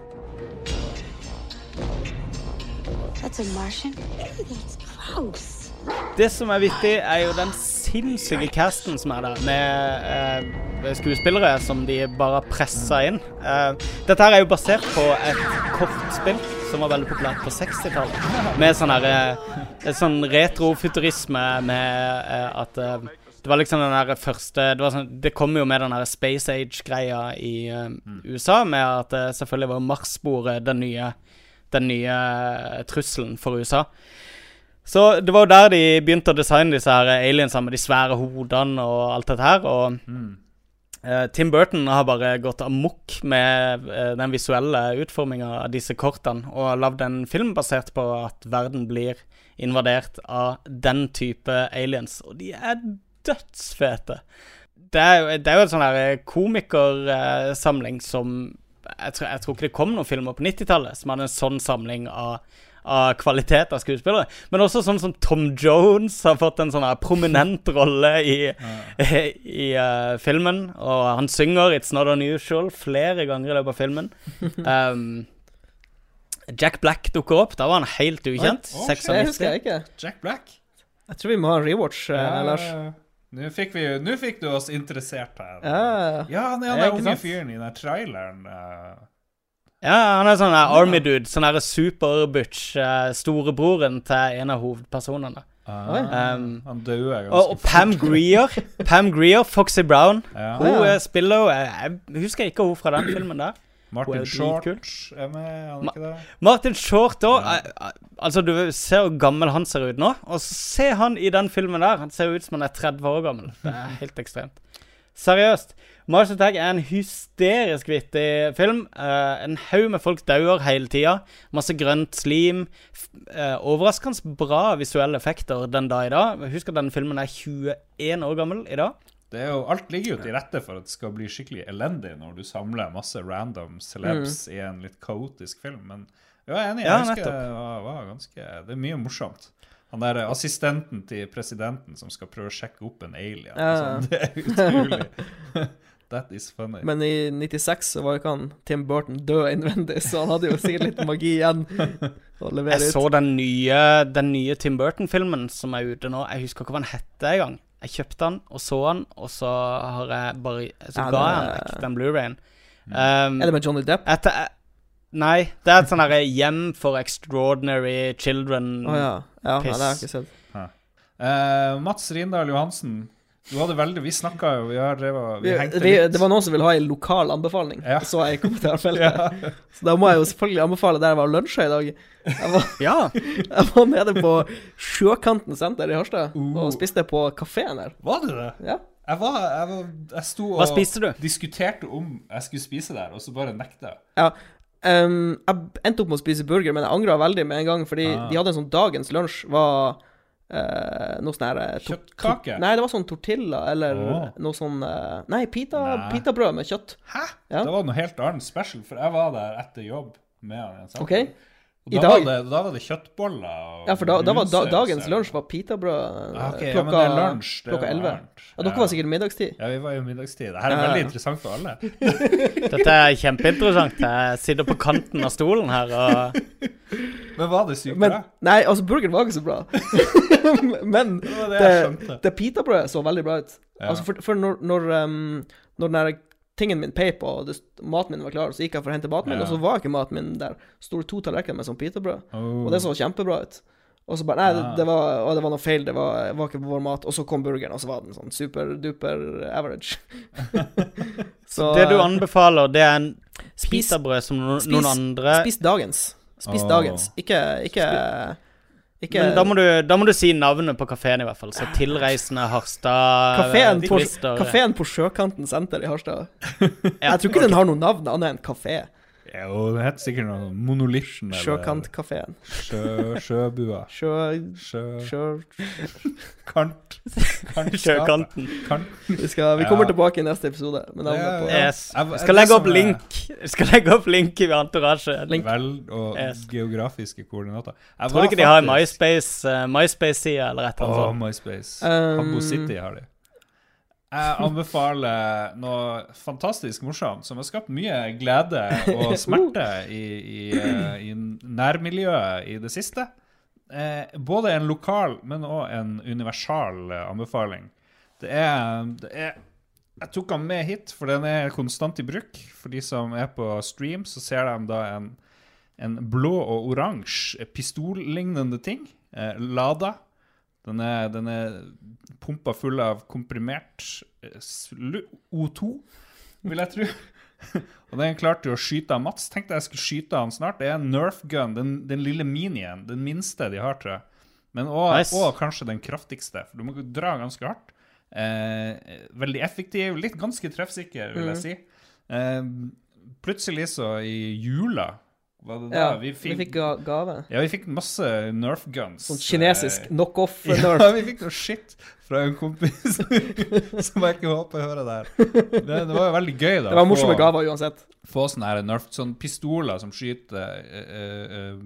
Det som er vittig, er jo den sinnssyke casten som er der, med eh, skuespillere som de bare pressa inn. Eh, dette her er jo basert på et kortspill som var veldig populært på 60-tallet. Med sånn her eh, Sånn retrofuturisme med eh, at eh, det var liksom den der første Det, var sånn, det kom jo med den der Space Age-greia i eh, USA, med at det selvfølgelig var Mars-sporet den nye, den nye eh, trusselen for USA. Så det var jo der de begynte å designe disse her aliensene med de svære hodene og alt dette her. Og eh, Tim Burton har bare gått amok med eh, den visuelle utforminga av disse kortene, og lagd en film basert på at verden blir invadert av den type aliens. Og de er dødsfete. Det er jo, det er jo en sånn her komikersamling som jeg tror, jeg tror ikke det kom noen filmer på 90-tallet som hadde en sånn samling av, av kvalitet av skuespillere. Men også sånn som Tom Jones har fått en sånn prominent rolle i, i uh, filmen. Og han synger 'It's Not Unusual' flere ganger i løpet av filmen. Um, Jack Black dukker opp. Da var han helt ukjent. Oi. oh, shit. 96. Det husker jeg ikke. Jack Black? Jeg tror vi må ha en rewatch, ja, Lars. Nå fikk, vi, nå fikk du oss interessert her. Ja, Ja, han er den unge fyren i den traileren. eh. Ja, han er sånn army dude. Sånn superbutch. Uh, storebroren til en av hovedpersonene. Oi. Um, han døde ganske Og, og Pam Greer. Pam Greer, Foxy Brown. Ja. Hun ja. eh, spiller jeg husker ikke hun fra den filmen der. Martin Short er med, er han ikke det? Martin Short òg. Altså, du ser hvor gammel han ser ut nå. Og se han i den filmen der. Han ser ut som han er 30 år gammel. Det er helt ekstremt. Seriøst. Mars Attack er en hysterisk vittig film. Uh, en haug med folk dauer hele tida. Masse grønt slim. Eh, overraskende bra visuelle effekter den dag i dag. Husk at denne filmen er 21 år gammel i dag. Det er jo, alt ligger jo til rette for at det skal bli skikkelig elendig når du samler masse random celebs i en litt kaotisk film, men jeg er enig. Jeg Ja, husker det var, var ganske Det er mye morsomt. Han der assistenten til presidenten som skal prøve å sjekke opp en alien. Ja. sånn, det er utrolig. That is funny. Men i 96 så var jo ikke han Tim Burton død innvendig, så han hadde jo sikkert litt magi igjen å levere Jeg ut. så den nye, den nye Tim Burton-filmen som er ute nå. Jeg husker ikke hva den hette engang. Jeg kjøpte den og så den, og så har jeg bare Så Ja, ga jeg den vekk, den Blu-rayen. Um, Er det med Johnny Depp? etter, eh, nei, det er et sånn herre hjem for extraordinary children. Å ja. Ja, det har jeg ikke sett. Eh, Mats Rindal Johansen, du hadde veldig Vi snakka jo, vi har drevet Vi hengte vi, litt. det var noen som ville ha en lokal anbefaling, Ja. så jeg i kommentarfeltet. Så da må jeg jo selvfølgelig anbefale der jeg var lunsja i dag. Jeg var, Ja. jeg var nede på Sjøkanten senter i Harstad Uh. og spiste på kafeen her. Var det det? Ja. Jeg var, jeg var Jeg sto og Hva spiste du? diskuterte om jeg skulle spise der, og så bare nekta jeg. Ja. Ehm, jeg endte opp med å spise burger, men jeg angra veldig med en gang, fordi Ah. de hadde en sånn dagens lunsj var eh, noe sånn her eh, Kjøttkake? Nei, det var sånn tortilla eller oh. noe sånn uh, Nei, pita, Nei. med kjøtt. Hæ? Ja. Det var noe helt annet special, for jeg var der etter jobb med han. i da, dag- Var det, da var det kjøttboller og Ja, for da, da var da, dagens lunsj var pitabrød Ah, ok, ja, men klokka, er lunsj, klokka 11. Ja, dere Ja. var sikkert middagstid. Ja, vi var jo middagstid. Det her er Ja, ja. veldig interessant for alle. Dette er kjempeinteressant. Jeg sitter på kanten av stolen her og Men var det sykt bra? Nei, altså, burgeren var ikke så bra. Men det det, det pitabrødet så veldig bra ut. Ja. Altså, for, for når, når, um, når den der tingen min peip, og det, maten min var klar, så gikk jeg for å hente maten min, Ja. og så var ikke maten min der. Sto det to tallerkener med sånn pitabrød, Oh. og det så kjempebra ut. Og så bare Nei, det, det, var, å, det var noe feil, det var, var ikke vår mat. Og så kom burgeren, og så var den sånn superduper average. så Det du anbefaler, det er en pitabrød som no, spis- noen andre Spis dagens. Spis oh. dagens. Ikke Ikke, ikke Men da må, du, da må du si navnet på kafeen, i hvert fall. Så Tilreisende Harstad Kafeen på, på Sjøkanten senter i Harstad. Jeg tror ikke den har noe navn annet enn kafé. Jo, det heter sikkert noe sånn Monolitten eller Sjøkantkafeen. Sjø, sjøbua. Sjø... Sjø... Sjø... Kant. Kant Sjøkanten. Kant. Vi, skal, vi kommer Ja. tilbake i neste episode med navnet på Yes. Jeg- Vi skal legge opp link Vi skal legge opp link i Entourage. Link. Vel, og Yes. geografiske koordinater. Jeg Tror du ikke de har en faktisk- MySpace, uh, MySpace-side eller et eller annet sånt? MySpace. Um, Habbo City har de. Jeg anbefaler noe fantastisk morsomt som har skapt mye glede og smerte i, i, i nærmiljøet i det siste. Eh, både en lokal, men òg en universal anbefaling. Det er, det er Jeg tok den med hit, for den er konstant i bruk. For de som er på stream, så ser de da en, en blå og oransje pistollignende ting. Eh, lada. Den er, den er pumpa full av komprimert eh, O2, vil jeg tro. og den klarte jo å skyte av Mats. Tenkte jeg skulle skyte av han snart. Det er en Nerf gun, den, den lille minien. Den minste de har, tror jeg. Men òg Nice. kanskje den kraftigste, for du må dra ganske hardt. Eh, veldig effektiv, litt ganske treffsikker, vil jeg Mhm. si. Eh, plutselig så i jula var det Ja, vi vi fikk, fikk ga gave. ja, vi fikk masse Nerf guns. Sånn kinesisk Eh, knockoff ja, Nerf. vi fikk noe shit fra en kompis som jeg ikke håper hører det her. Det, det var jo veldig gøy, da. Det var å morsomme gaver uansett. Få sånne her Nerf, sånne pistoler som skyter eh, eh,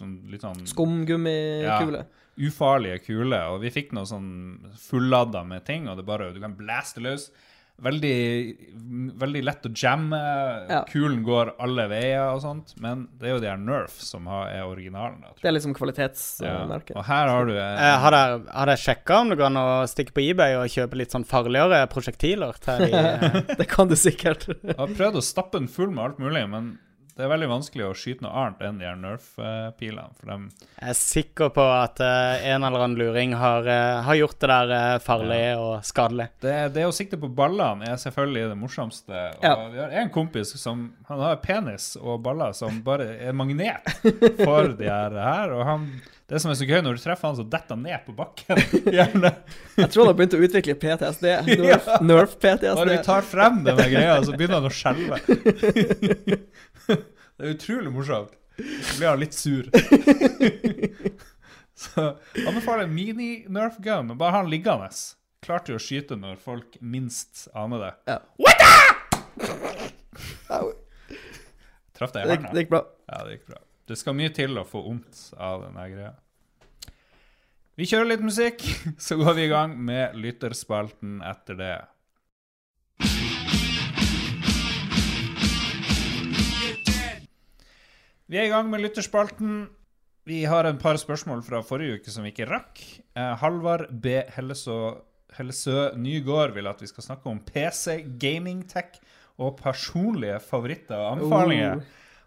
sånn litt sånn Skumgummikule. ufarlige kuler. Og vi fikk noe sånn fulladda med ting, og det bare Du kan blaste løs. Veldig, veldig lett å jamme. Ja. Kulen går alle veier og sånt. Men det er jo de her Nerf som har, er originalen. Da. Det er liksom kvalitetsmerket. Og her har du en, Eh, har dere har dere sjekka om det går an å stikke på eBay og kjøpe litt sånn farligere prosjektiler til de eh, det kan du sikkert. Jeg har prøvd å stappe den full med alt mulig, men det er veldig vanskelig å skyte noe annet enn de her Nerf-pilene. For dem Jeg er sikker på at uh, en eller annen luring har, uh, har gjort det der uh, farlig og skadelig. det, det å sikte på ballene er selvfølgelig det morsomste. Og Ja. Vi har en kompis som han har penis og baller som bare er magnet for de her. her og han, det som er så gøy, når du treffer han, så detter han ned på bakken. Gjerne. Jeg tror han har begynt å utvikle PTSD. Ja. nerf PTSD. Bare vi tar frem denne greia, så begynner han å skjelve. Det er utrolig morsomt. Så blir han litt sur. Så anbefaler mini-Nerf gun. Bare ha den liggende. Klar til å skyte når folk minst aner det. Ja. Traff deg i hjernen? det gikk bra. Ja, det gikk bra. Det skal mye til å få vondt av denne greia. Vi kjører litt musikk, så går vi i gang med lytterspalten etter det. Vi er i gang med lytterspalten. Vi har en par spørsmål fra forrige uke som vi ikke rakk. Eh, Halvard B. Hellesø, Hellesø Nygård vil at vi skal snakke om PC, gaming tech og personlige favoritter og anbefalinger.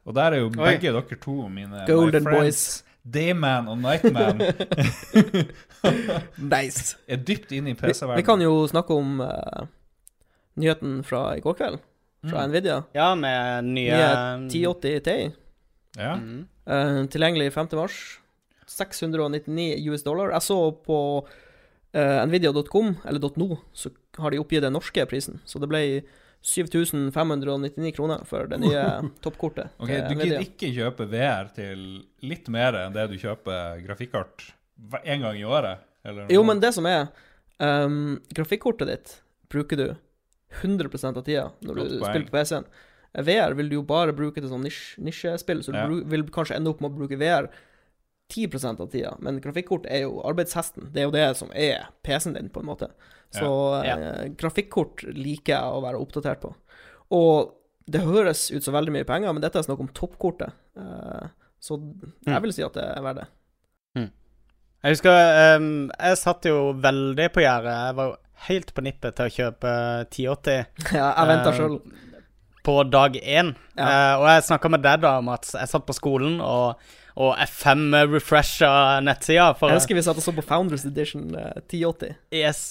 Og der er jo begge dere to mine Golden my friends. Dayman og Nightman Nice. er dypt inne i Vi, vi kan jo snakke om uh, nyheten fra i går kveld, fra Mm. Nvidia. Ja, med nye, Nye 1080 Ti. Ja. Mm. Uh, tilgjengelig 5. mars. 699 US dollar. Jeg så på uh, nvidia.com, eller .no, så har de oppgitt den norske prisen. Så det ble 7599 kroner for det nye toppkortet. Ok, Du gidder ikke kjøpe VR til litt mer enn det du kjøper grafikkart én en gang i året? Eller Jo, men det som er um, Grafikkortet ditt bruker du 100% av tida når du spiller på PC-en. VR vil du jo bare bruke til sånn nisjespill, så du Ja. vil kanskje ende opp med å bruke VR 10% av tida. Men grafikkort er jo arbeidshesten. Det er jo det som er PC-en din, på en måte. Så Ja. eh, grafikkort liker jeg å være oppdatert på. Og det høres ut som veldig mye penger, men dette er snakk om toppkortet. Eh, så jeg vil si at det er verdt det. Jeg husker um, Jeg satt jo veldig på gjerdet. Jeg var jo helt på nippet til å kjøpe 1080 Ja, jeg venta um, sjøl. På dag én. Ja. Uh, og jeg snakka med deg da om at jeg satt på skolen og, og F5 refresha nettsida. For, Jeg husker vi satt og så på Founders Edition uh, 1080. Yes.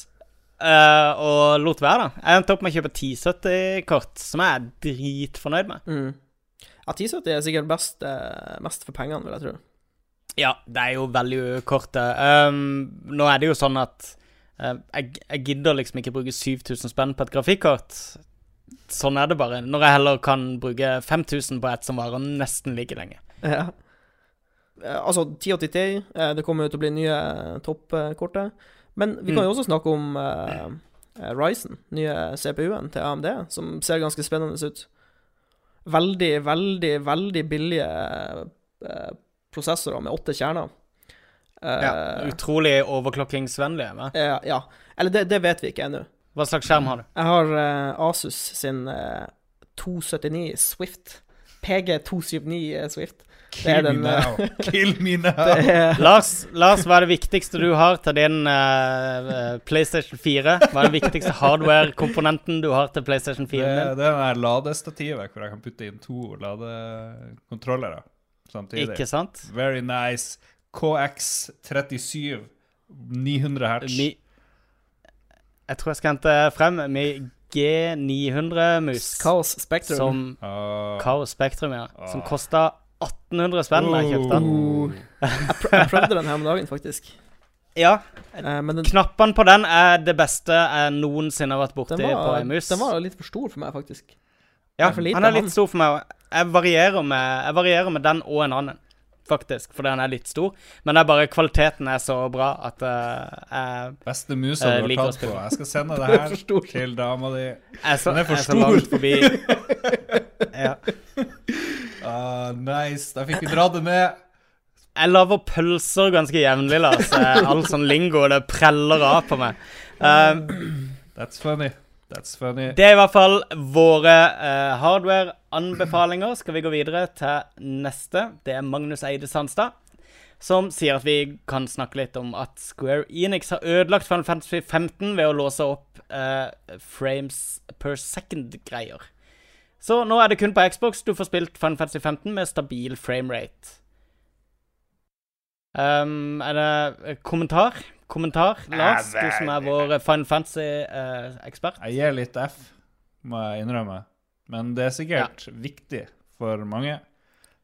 Uh, og lot være, da. Jeg endte opp med å kjøpe 1070-kort, som jeg er dritfornøyd med. Mm. Ja, 1070 er sikkert best, eh, mest for pengene, vil jeg tro. Ja, det er jo veldig kortet. Um, nå er det jo sånn at eh, jeg, jeg gidder liksom ikke bruke 7000 spenn på et grafikkort. Sånn er det bare. Når jeg heller kan bruke 5000 på et som varer nesten like lenge. Ja. Eh, Altså, 1080 Ti, eh, det kommer jo til å bli nye toppkortet. Men vi kan Mm. jo også snakke om uh, eh, Ryzen, nye CPU-en til AMD, som ser ganske spennende ut. Veldig, veldig, veldig billige uh, prosessorer med åtte kjerner. Uh, Ja, utrolig overklokkingsvennlige. eh, ja. Eller det, det vet vi ikke ennå. Hva slags skjerm har du? Jeg har uh, Asus sin uh, 279 Swift. PG279 Swift. Det er Kill me eh, now. Kill me now. Det er Lars, Lars, hva er det viktigste du har til din eh, eh, PlayStation 4? Hva er den viktigste hardware-komponenten du har til PlayStation 4? Det, det er ladestativet hvor jeg kan putte inn to ladekontrollere samtidig. Ikke sant? Very nice. KX37 900 hertz. Mi, jeg tror jeg skal hente frem min G900-mus. Kaos Spectrum. Som Ah. Kaos Spektrum, ja. Som Ah. kosta 1800 spenn da jeg kjøpte den. Uh, jeg, pr jeg prøvde den her om dagen, faktisk. Ja, Eh, den, knappene på den er det beste jeg noensinne har vært borti den, på en mus. den var litt for stor for meg, faktisk. Ja, er lite, han er litt stor for meg. Jeg varierer med, jeg varierer med den og en annen, faktisk, fordi han er litt stor. Men det er bare kvaliteten er så bra at uh, jeg, Beste musa du liker har tatt på. Jeg skal sende det er her til dama di. så, Den er for stor. forbi. ja. Uh, nice. Da fikk vi dra det med. Jeg lager pølser ganske jevnlig, Lars. Eh, All sånn lingo, det preller av på meg. Um, That's funny. That's funny. Det er i hvert fall våre uh, hardware-anbefalinger. Skal vi gå videre til neste? Det er Magnus Eide Sandstad. Som sier at vi kan snakke litt om at Square Enix har ødelagt Final Fantasy 15 ved å låse opp uh, frames per second-greier. Så nå er det kun på Xbox du får spilt Final Fantasy 15 med stabil framerate. Um, er det eh, kommentar? Kommentar, Lars? Du som er vår Fun Final Fantasy-ekspert. Jeg gir litt F, må jeg innrømme. Men det er sikkert viktig for mange.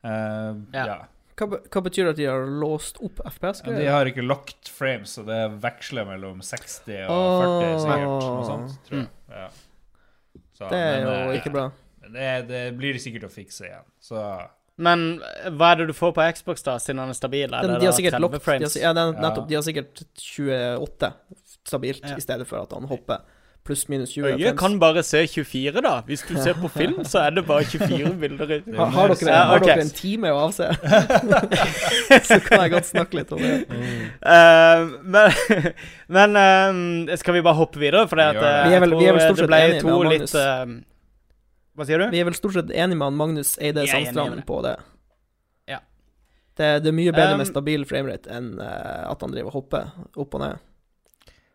Uh, Ja. ja. Hva, hva betyr det at de har låst opp FPS? Ja, De har ikke locked frames, så det veksler mellom 60 og oh. 40, sikkert. Noe sånt, tror jeg. Ja. Så, Det er men, jo eh, ikke bra. Det, det blir de sikkert å fikse igjen. Så Men eh, hva er det du får på Xbox, da, siden han er stabil? Er Den, det de har sikkert 30 locked, de har, ja, nettopp, de har sikkert 28 stabilt, Ja. i stedet for at han hopper pluss minus 20 Øyet frames. kan bare se 24, da. Hvis du ser på film, så er det bare 24 bilder. har, har dere, Ja, har dere en time å avse? så kan jeg godt snakke litt om det. Eh, men men uh, skal vi bare hoppe videre? For det at, Vi er vel- vi er vel stort sett ble enige med to litt eh, Hva sier du? Vi er vel stort sett enige med han Magnus Eide Sandstrand på det. Ja. Det, det er mye bedre Um, med stabil framerate enn uh, at han driver og hopper opp og ned.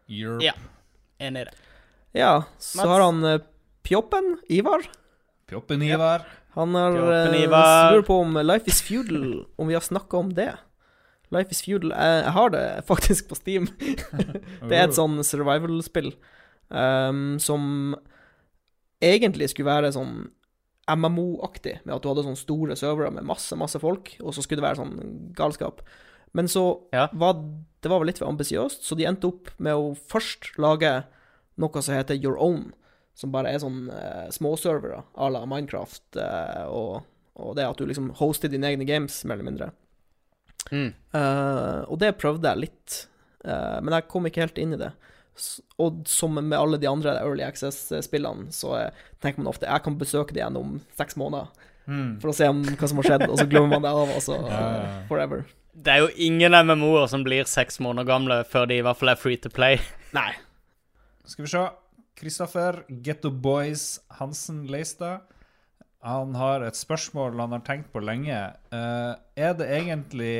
Europe. Ja. Enig i det. Ja, så Mats? har han uh, Pjoppen, Ivar. Pjoppen Ivar. Han har uh, Ivar. lurer på om Life is Feudal, om vi har snakka om det. Life is Feudal Jeg, jeg har det faktisk på Steam. det er et sånn survival-spill um, som egentlig skulle være sånn MMO-aktig, med at du hadde sånne store servere med masse, masse folk, og så skulle det være sånn galskap. Men så Ja. var det var vel litt for ambisiøst, så de endte opp med å først lage noe som heter Your Own, som bare er sånn eh, småservere à la Minecraft, eh, og, og det at du liksom hoster dine egne games, mer eller mindre. Mm. Uh, og det prøvde jeg litt, uh, men jeg kom ikke helt inn i det. Og som med alle de andre Early Access-spillene, så eh, tenker man ofte jeg kan besøke det igjen om seks måneder, Mm. for å se om hva som har skjedd, og så glemmer man det av, Altså, så Ja, ja, ja. forever. Det er jo ingen MMO-er som blir seks måneder gamle før de i hvert fall er free to play. Nei. Skal vi se. Kristoffer Getto Boys Hansen Leistad. Han har et spørsmål han har tenkt på lenge. Uh, er det egentlig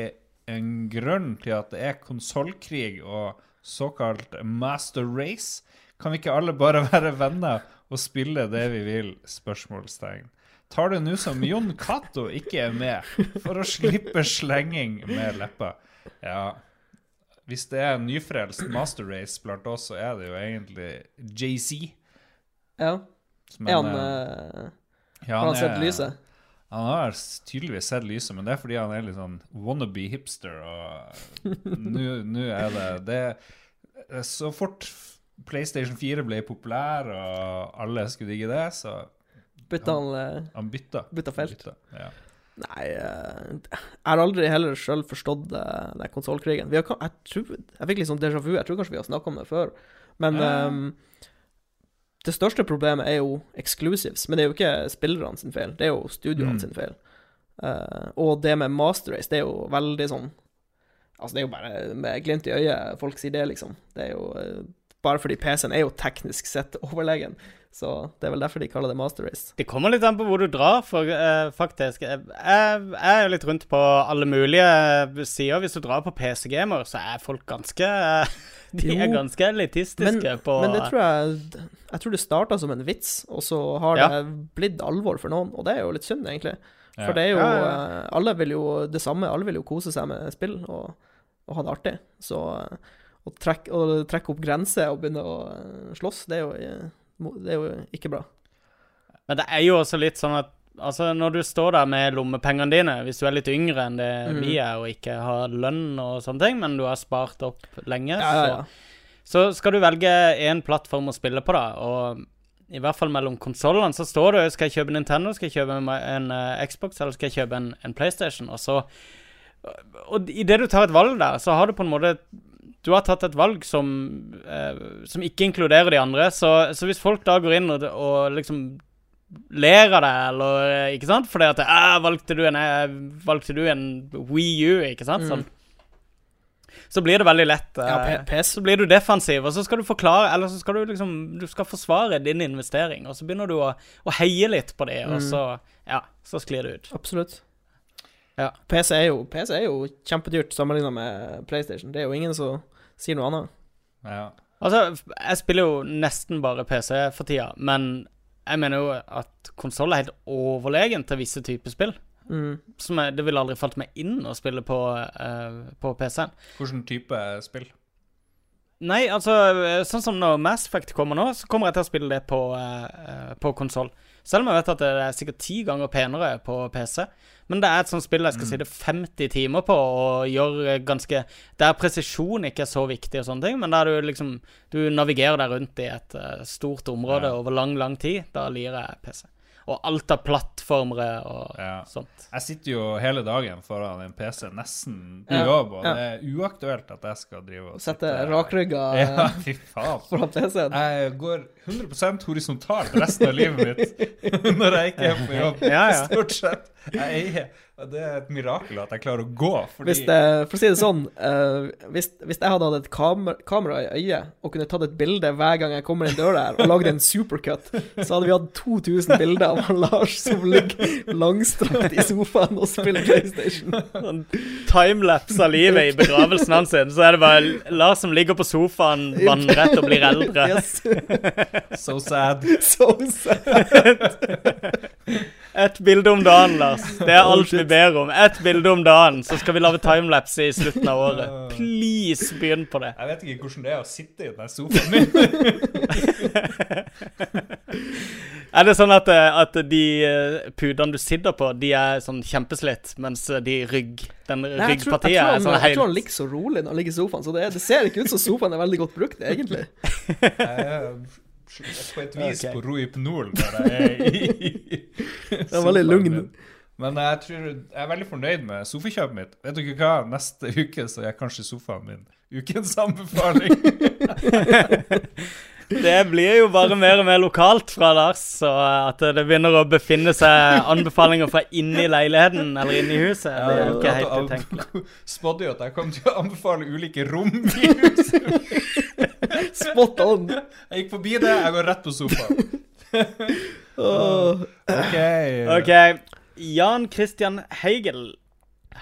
en grunn til at det er konsollkrig og såkalt master race? Kan vi ikke alle bare være venner og spille det vi vil? Spørsmålstegn. Tar det nå som Jon Cato ikke er med, for å slippe slenging med leppa? Ja, hvis det er en nyfrelst master race blant oss, så er det jo egentlig JC. Ja. Er han eh, ja, Har han sett lyset? Han har tydeligvis sett lyset, men det er fordi han er litt sånn wannabe hipster, og nå er det Det Så fort PlayStation 4 ble populær, og alle skulle digge det, så Bytta han eh, Han bytta. Bytta felt? Bytta, ja. Nei, eh, jeg har aldri heller sjøl forstått den konsollkrigen. Vi har ka- Jeg Jeg fikk litt sånn déjà vu. Jeg tror kanskje vi har snakka om det før. Men Ja. ehm, det største problemet er jo exclusives. Men det er jo ikke spillerne sin feil, det er jo studioene Mm. sin feil. Uh, og det med Master Race, det er jo veldig sånn Altså, det er jo bare med glimt i øyet folk sier det, liksom. Det er jo uh, Bare fordi PC-en er jo teknisk sett overlegen. Så det er vel derfor de kaller det Master Race. Det kommer litt an på hvor du drar, for uh, faktisk Jeg, jeg er jo litt rundt på alle mulige sider. Hvis du drar på PC-gamer, så er folk ganske De er ganske elitistiske Men, på men det tror jeg Jeg tror det starta som en vits, og så har Ja. det blitt alvor for noen, og det er jo litt synd, egentlig. Ja. For det er jo Ja, eh, Alle vil jo det samme, alle vil jo kose seg med spill og, og ha det artig. Så eh, å trekke, å trekke opp grenser og begynne å eh, slåss, det er jo, det er jo ikke bra. Men det er jo også litt sånn at Altså, når du står der med lommepengene dine, hvis du er litt yngre enn det mm. vi er, og ikke har lønn og sånne ting, men du har spart opp lenge, Ja, ja, ja. Så, så skal du velge én plattform å spille på, da. Og i hvert fall mellom konsollene så står det skal jeg kjøpe Nintendo, skal jeg kjøpe en, en eh, Xbox, eller skal jeg kjøpe en, en PlayStation? Og så Og idet du tar et valg der, så har du på en måte du har tatt et valg som, eh, som ikke inkluderer de andre. Så, så hvis folk da går inn og, og liksom ler av deg, eller eh, Ikke sant? Fordi at «Ah, valgte, du en, eh, valgte du en Wii U, ikke sant? Sånn. Så blir det veldig lett eh, Ja, PS. Så blir du defensiv, og så skal du forklare Eller så skal du liksom Du skal forsvare din investering, og så begynner du å, å heie litt på det, og Mm. så Ja, så sklir det ut. Absolutt. Ja. PC er jo, PC er jo kjempedyrt sammenligna med PlayStation. Det er jo ingen som sier noe annet. Ja. Altså, jeg spiller jo nesten bare PC for tida, men jeg mener jo at konsoll er helt overlegen til visse typer spill. Mm. Som jeg, det ville aldri falt meg inn å spille på, uh, på PC-en. Hvilken type spill? Nei, altså, sånn som når Mass Effect kommer nå, så kommer jeg til å spille det på, uh, på konsoll. Selv om jeg vet at det er sikkert ti ganger penere på PC. Men det er et sånt spill jeg skal sitte 50 timer på og gjøre ganske Der presisjon ikke er så viktig, og sånne ting, men der du liksom Du navigerer deg rundt i et eh, stort område Ja. over lang, lang tid. Da lirer jeg PC. Og alt av plattformere og Ja. sånt. Jeg sitter jo hele dagen foran en PC, nesten på Ja. jobb, og det er uaktuelt at jeg skal drive og Sette rakrygga Ja, fy faen. foran PC-en. Jeg går 100% horisontalt resten av livet mitt når jeg ikke er på jobb. Ja, ja. Stort sett. Jeg er, det er et mirakel at jeg klarer å gå. Fordi Hvis det, for å si det sånn, eh, hvis, hvis jeg hadde hatt et kamer, kamera i øyet og kunne tatt et bilde hver gang jeg kommer inn døra her, og lagd en supercut, så hadde vi hatt 2000 bilder av Lars som ligger langstrakt i sofaen og spiller PlayStation. Sånn timelapse av livet i begravelsen hans. Så er det bare Lars som ligger på sofaen vannrett og blir eldre. Yes. So sad. So sad. Et bilde om dagen, Lars. Det er alt vi ber om. Et bilde om dagen, så skal vi lage timelapse i slutten av året. Please, begynn på det. Jeg vet ikke hvordan det er å sitte i den sofaen min. Er det sånn at, eh, at de eh, pudene du sitter på, de er sånn kjempeslitt, mens de rygg, den Nei, jeg, tror, jeg, ryggpartiet tror er sånn helt jeg tror han ligger så rolig når han ligger i sofaen, så det, det ser ikke ut som sofaen er veldig godt brukt, egentlig. På et vis okay. på Rohypnol når jeg er i Det er veldig lugn. Men jeg tror jeg er veldig fornøyd med sofakjøpet mitt. Vet dere hva? Neste uke så er kanskje sofaen min ukens anbefaling. Det blir jo bare mer og mer lokalt fra Lars, så at det begynner å befinne seg anbefalinger fra inni leiligheten eller inni huset, det er jo ikke helt utenkelig. Spådde jo at jeg kom til å anbefale ulike rom i huset. Spot on. Jeg gikk forbi det, jeg går rett på sofaen. Åh. OK. OK. Jan Christian Heigel.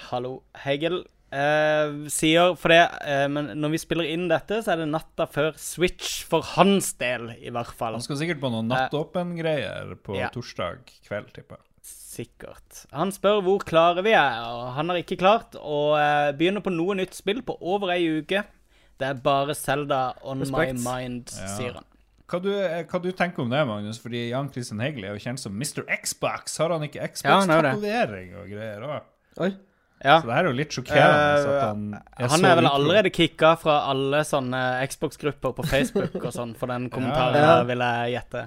Hallo, Heigel. eh, sier For det eh, Men når vi spiller inn dette, så er det natta før Switch, for hans del, i hvert fall. Han skal sikkert på noen nattåpen-greier på Ja. torsdag kveld, tipper jeg. Sikkert. Han spør hvor klare vi er, og han har ikke klart å eh, begynne på noe nytt spill på over ei uke. Det er bare Zelda on Respekt. my mind, Ja. sier han. Hva du, eh, hva du tenker om det, Magnus? Fordi Jan Christian Hegel er jo kjent som Mr. Xbox. Har han ikke Ja, han. Xbox-tatovering og greier òg? Ja. Så det her er jo litt sjokkerende. Uh, at han er Han så er vel allerede kicka fra alle sånne Xbox-grupper på Facebook og sånn, for den kommentaren Ja. ja. vil jeg gjette.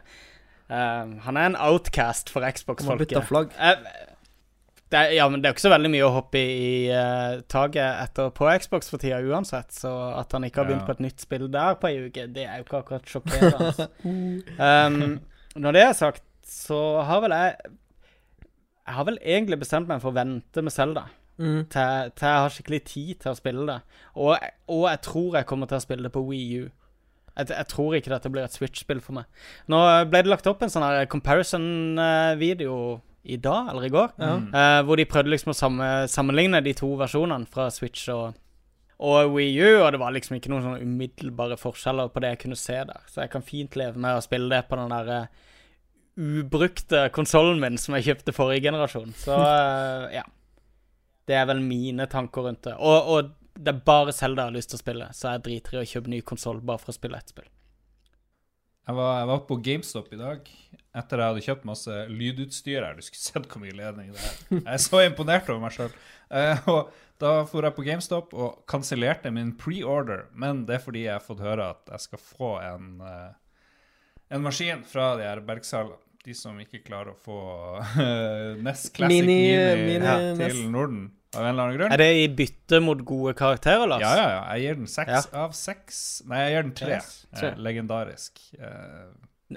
Uh, han er en outcast for Han har Xbox-folket. bytta flagg. Eh, det ja, men det er jo ikke så veldig mye å hoppe i, i uh, taket etter på Xbox for tida uansett, så at han ikke har begynt Ja. på et nytt spill der på ei uke, det er jo ikke akkurat sjokkerende. um, når det er sagt, så har vel jeg Jeg har vel egentlig bestemt meg for å vente med Selda. Mm. til, til jeg har skikkelig tid til å spille det. Og, og jeg tror jeg kommer til å spille det på Wii U. Jeg, jeg tror ikke dette blir et Switch-spill for meg. Nå ble det lagt opp en sånn her comparison-video i dag, eller i går, Ja. uh, hvor de prøvde liksom å samme, sammenligne de to versjonene fra Switch og, og Wii U, og det var liksom ikke noen sånne umiddelbare forskjeller på det jeg kunne se der. Så jeg kan fint leve med å spille det på den der uh, ubrukte konsollen min som jeg kjøpte forrige generasjon. Så uh, ja. Det er vel mine tanker rundt det. Og, og det er bare Selda jeg har lyst til å spille, så jeg driter i å kjøpe ny konsoll bare for å spille ett spill. Jeg var, jeg var på GameStop i dag etter jeg hadde kjøpt masse lydutstyr her. Du skulle sett hvor mye ledning det er. Jeg er så imponert over meg sjøl. og da for jeg på GameStop og kansellerte min pre-order, men det er fordi jeg har fått høre at jeg skal få en, eh, en maskin fra de her Bergsalene. De som ikke klarer å få uh, NES Classic Mini- Mini, mini ja, NES. til Norden av en eller annen grunn. Er det i bytte mot gode karakterer, Lars? Ja, ja, ja. Jeg gir den seks av seks. Nei, jeg gir den tre. Yes, tre. Eh, legendarisk. Eh,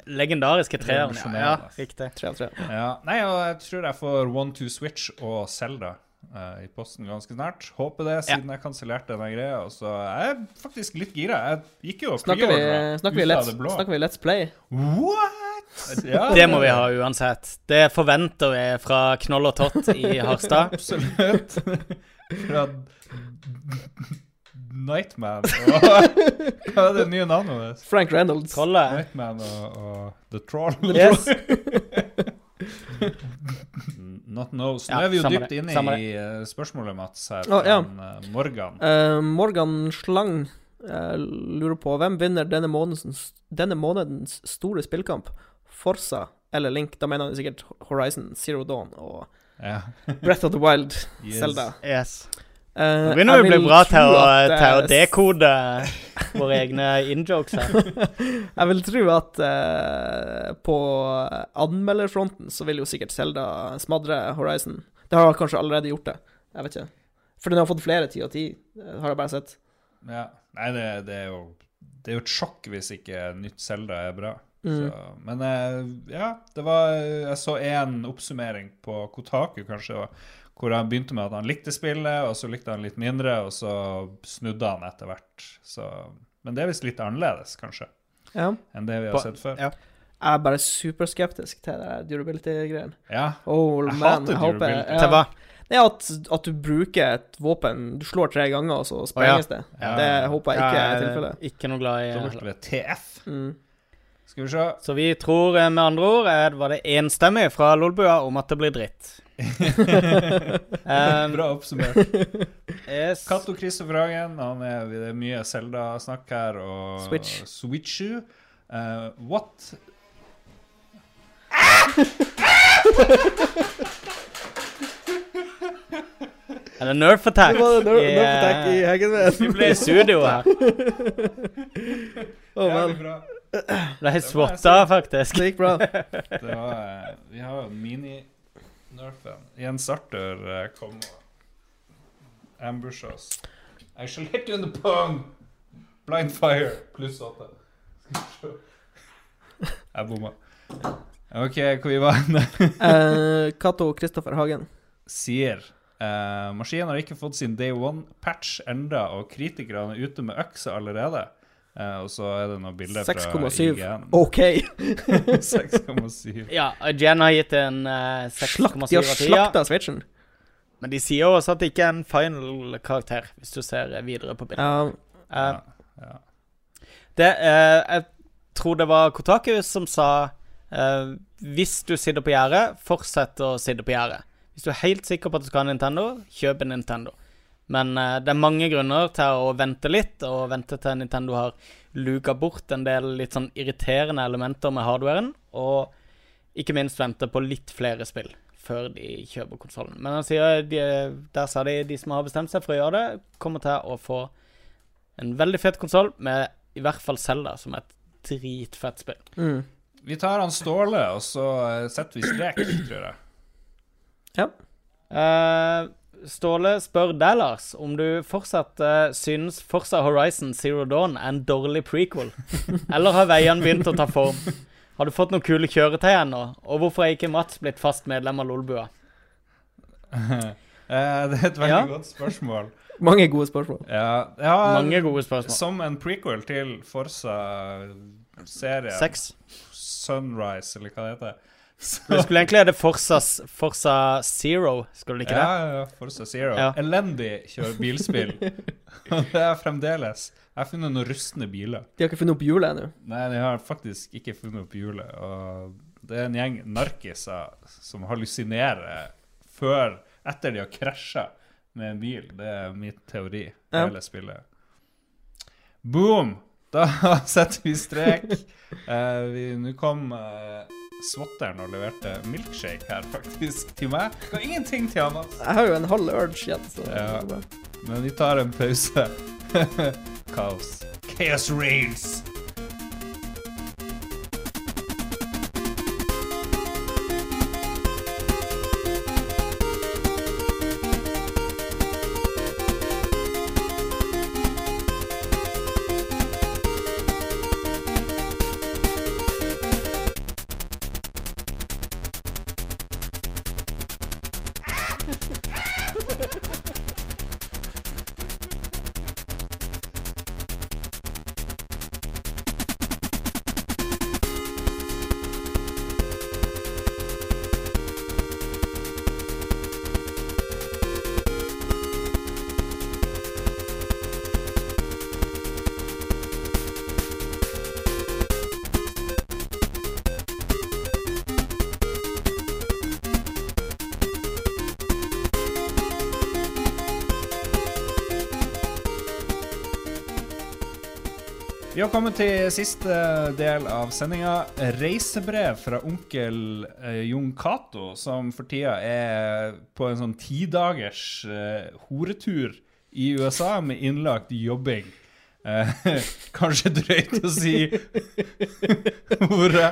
Legendariske treeren. Ja, ja, riktig. Tre tre. Ja, nei, og jeg tror jeg får One Two Switch og Zelda uh, i posten ganske snart. Håper det, siden jeg kansellerte den greia. Og så er jeg faktisk litt gira. Jeg gikk jo og Snakker vi, snakker, vi let's, snakker vi Let's Play? What?! Ja, Det må vi ha uansett. Det forventer vi fra Knoll og Tott i Harstad. Absolutt. Fra Nightman og Hva er det nye navnet hans? Frank Reynolds. Kalle. Nightman og, og The Troll. Yes. Not knows. Nå Ja, er vi jo dypt det, inne samme i det. spørsmålet, Mats, her. oh, ja. eh, Morgan. Uh, Morgan Slang uh, lurer på hvem vinner denne månedens, denne månedens store spillkamp? Forsa eller Link? Da mener han sikkert Horizon Zero Dawn og Ja. Breath of the Wild, Yes. Yes. Eh, Nå begynner vi å bli bra til å, til å dekode våre egne in-jokes her. Jeg vil tro at uh, på anmelderfronten så vil jo sikkert Zelda smadre Horizon. Det har kanskje allerede gjort det. Jeg vet ikke. For den har fått flere ti og ti, eh, har jeg bare sett. ja. Nei, det, det, er jo, det er jo et sjokk hvis ikke nytt Zelda er bra. Mm. Så, men uh, ja, det var Jeg så én oppsummering på Kotaku, kanskje, og- hvor han begynte med at han likte spillet, og så likte han litt mindre, og så snudde han etter hvert. Så, men det er visst litt annerledes, kanskje, Ja. enn det vi har På- sett før. ja. Jeg er bare superskeptisk til det durability-greien. Ja. Oh, Jeg man, hater jeg durability. Til hva? Det er at, at du bruker et våpen Du slår tre ganger, og så sprenges det. Ja. Det håper jeg ikke er tilfellet. Ikke noe glad i heller. WTF. Mm. Skal vi se. Så vi tror eh, med andre ord var det enstemmig fra Lolbua om at det blir dritt. Um, Bra oppsummert. yes. Cato Christopher Hagen, han er, det er mye Zelda-snakk her, og Switch. Switchu. Uh, what Er det Nerf Attack? Det var Nerf- yeah. Nerf Attack i Heggenved. Vi ble i studio her. oh, Jævlig bra. Ble swatta, faktisk. Det gikk bra. Det var, eh, vi har jo mini-nerfen. Jens Arthur eh, kom og ambusha oss. I shall hit you in the pung! Blind fire pluss åtte. Jeg bomma. OK, hvor vi var hen? Eh, Cato Kristoffer Hagen. Sier eh, maskinen har ikke fått sin day one-patch enda, og kritikerne er ute med øksa allerede. Eh, og så er det noen bilder fra IGN. 6,7. OK. 6,7. Ja, IGN har gitt en uh, 6,7 Slakt, de av har 10. Slakta switchen. Men de sier jo også at det ikke er en final karakter, hvis du ser videre på bildet. Uh, uh, Ja. Det, eh, jeg tror det var Kotaku som sa eh, Hvis du sitter på gjerdet, fortsett å sitte på gjerdet. Hvis du er helt sikker på at du skal ha Nintendo, kjøp en Nintendo. Men uh, det er mange grunner til å vente litt, og vente til Nintendo har luka bort en del litt sånn irriterende elementer med hardwaren, og ikke minst vente på litt flere spill før de kjøper konsollen. Men han sier de, der sa de de som har bestemt seg for å gjøre det, kommer til å få en veldig fet konsoll med i hvert fall Zelda som et dritfett spill. mm. Vi tar han Ståle, og så eh, setter vi strek, tror jeg. ja. Eh, Ståle spør deg, Lars, om du fortsatt uh, synes Forza Horizon Zero Dawn er en dårlig prequel. Eller har veiene begynt å ta form? Har du fått noen kule kjøretøy ennå? Og hvorfor er ikke Mats blitt fast medlem av Lolbua? Eh, det er et veldig Ja. godt spørsmål. Mange gode spørsmål. Ja, ja, Mange gode spørsmål. Som en prequel til Forsa-serien. Sunrise, eller hva det heter. Det skulle egentlig hete Forsa, Forza Zero, skulle du ikke det? ja, ja, Forza Zero. Ja. Elendig kjør bilspill. Det er fremdeles. Jeg har funnet noen rustne biler. De har ikke funnet opp hjulet ennå. Nei, de har faktisk ikke funnet opp hjulet. Og det er en gjeng narkiser som hallusinerer før Etter de har krasja med en bil. Det er min teori. Ja. Hele spillet. Boom! Da setter vi strek. uh, Nå kom uh, svotteren og leverte milkshake her, faktisk, til meg. Og ingenting til han. altså. Jeg har jo en halv urge igjen, så Ja. Men vi tar en pause. Kaos. Chaos reigns. Kommet til siste del av sendinga. Reisebrev fra onkel eh, Jon Cato, som for tida er på en sånn tidagers eh, horetur i USA med innlagt jobbing. Eh, kanskje drøyt å si ordet.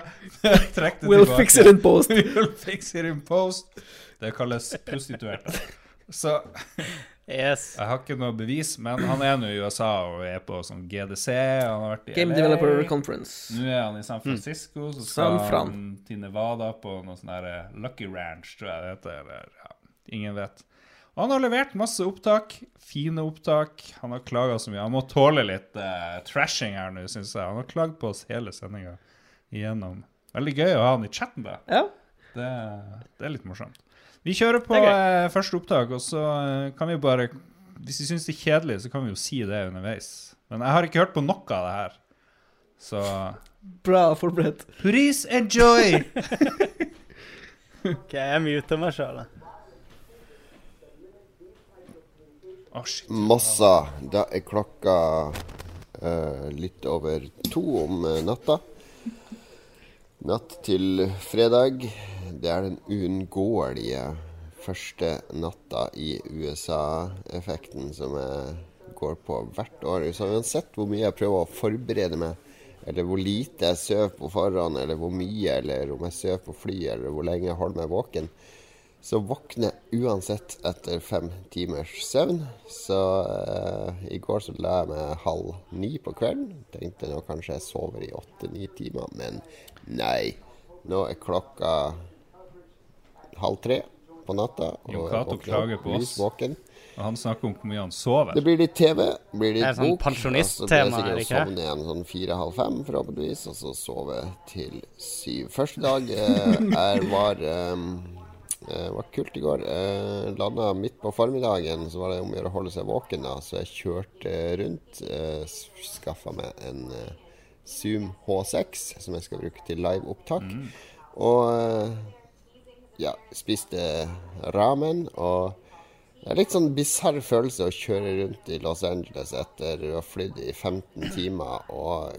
Trekk det We'll tilbake. fix it in post. We'll fix it in post. Det kalles prostituerte. Så Yes. jeg har ikke noe bevis, men han er nå i USA og er på sånn GDC. Han har vært i Game LA. Developer Conference. Nå er han i San Francisco, så skal San Fran. han til Nevada på noe sånn der eh, Lucky Ranch, tror jeg det heter. Eller, ja, ingen vet. Og han har levert masse opptak. Fine opptak. Han har klaga så mye. Han må tåle litt uh, trashing her nå, syns jeg. Han har klagd på oss hele sendinga igjennom. Veldig gøy å ha han i chatten, da. Ja. Det, det er litt morsomt. Vi kjører på eh, første opptak, og så eh, kan vi bare Hvis vi syns det er kjedelig, så kan vi jo si det underveis. Men jeg har ikke hørt på noe av det her. Så Bra forberedt. Please enjoy! Ok, jeg muter meg sjøl. Å, shit. Massa. Da er klokka uh, litt over to om natta. Natt til fredag. Det er den uunngåelige første natta i USA-effekten som jeg går på hvert år. Så uansett hvor mye jeg prøver å forberede meg, eller hvor lite jeg sover på forhånd, eller hvor mye, eller om jeg sover på fly, eller hvor lenge jeg holder meg våken, så våkner jeg uansett etter fem timers søvn. Så eh, i går så la jeg meg halv ni på kvelden. Tenkte nå kanskje jeg sover i åtte-ni timer, men nei. Nå er klokka halv tre på natta. Jon og jeg Cato klager på oss. lys våken. Og han snakker om hvor mye han sover. Det blir litt TV, blir litt Det er sånn bok. pensjonisttema, så blir jeg er det sikkert å ikke det? sovne igjen sånn fire-halv fem, forhåpentligvis, og så sove til syv. Første dag eh, er, var eh, Det var kult i går. Eh, Landa midt på formiddagen, så var det om å gjøre å holde seg våken. da Så jeg kjørte rundt. Eh, Skaffa meg en eh, Zoom H6 som jeg skal bruke til liveopptak. Og eh, ja, spiste ramen. Og det er litt sånn bisarr følelse å kjøre rundt i Los Angeles etter å ha flydd i 15 timer, og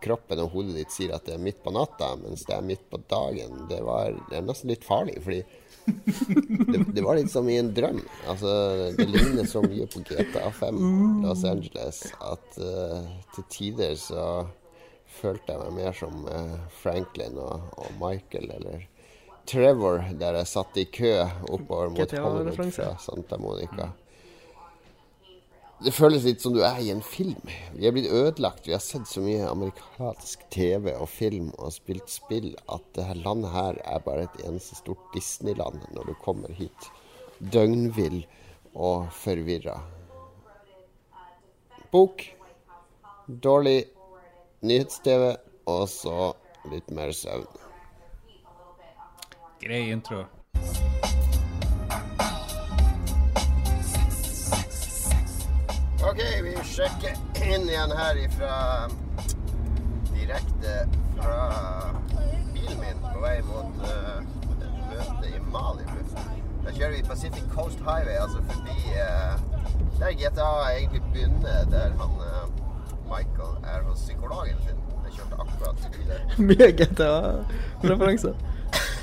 kroppen og hodet ditt sier at det er midt på natta, mens det er midt på dagen. Det, var, det er nesten litt farlig, fordi det, det var litt som i en drøm. Altså, det ligner så mye på GTA5 Los Angeles at uh, til tider så følte jeg meg mer som eh, Franklin og, og Michael eller Trevor, der jeg satt i kø oppover mot Hollywood fra Santa Monica. Det føles litt som du er i en film. Vi er blitt ødelagt. Vi har sett så mye amerikansk TV og film og spilt spill at det her landet her er bare et eneste stort Disneyland når du kommer hit. Døgnvill og forvirra. Bok. Dårlig nyhets-TV. Og så litt mer søvn. Grei intro. Ok, vi sjekker inn igjen her ifra Direkte fra bilen min på vei mot uh, et i Malibu. Da kjører vi Pacific Coast Highway, altså forbi uh, der GTA egentlig begynner, der han uh, Michael er hos psykologen sin. Jeg kjørte akkurat forbi der. Mye GTA-referanse.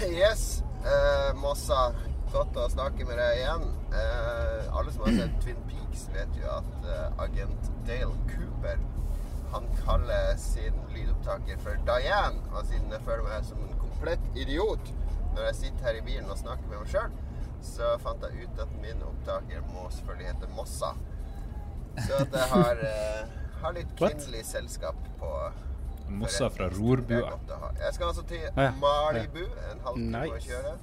Yes, Uh, Mossa. Godt å snakke med deg igjen. Uh, alle som har sett Twin Peaks, vet jo at uh, agent Dale Cooper han kaller sin lydopptaker for Diane. Og siden jeg føler meg som en komplett idiot når jeg sitter her i bilen og snakker med meg sjøl, så fant jeg ut at min opptaker må selvfølgelig hete Mossa. Så at jeg har, eh, har litt What? kvinnelig selskap på Mossa fra Rorbua. Jeg skal altså til ja. Malibu, en halvtime å kjøre.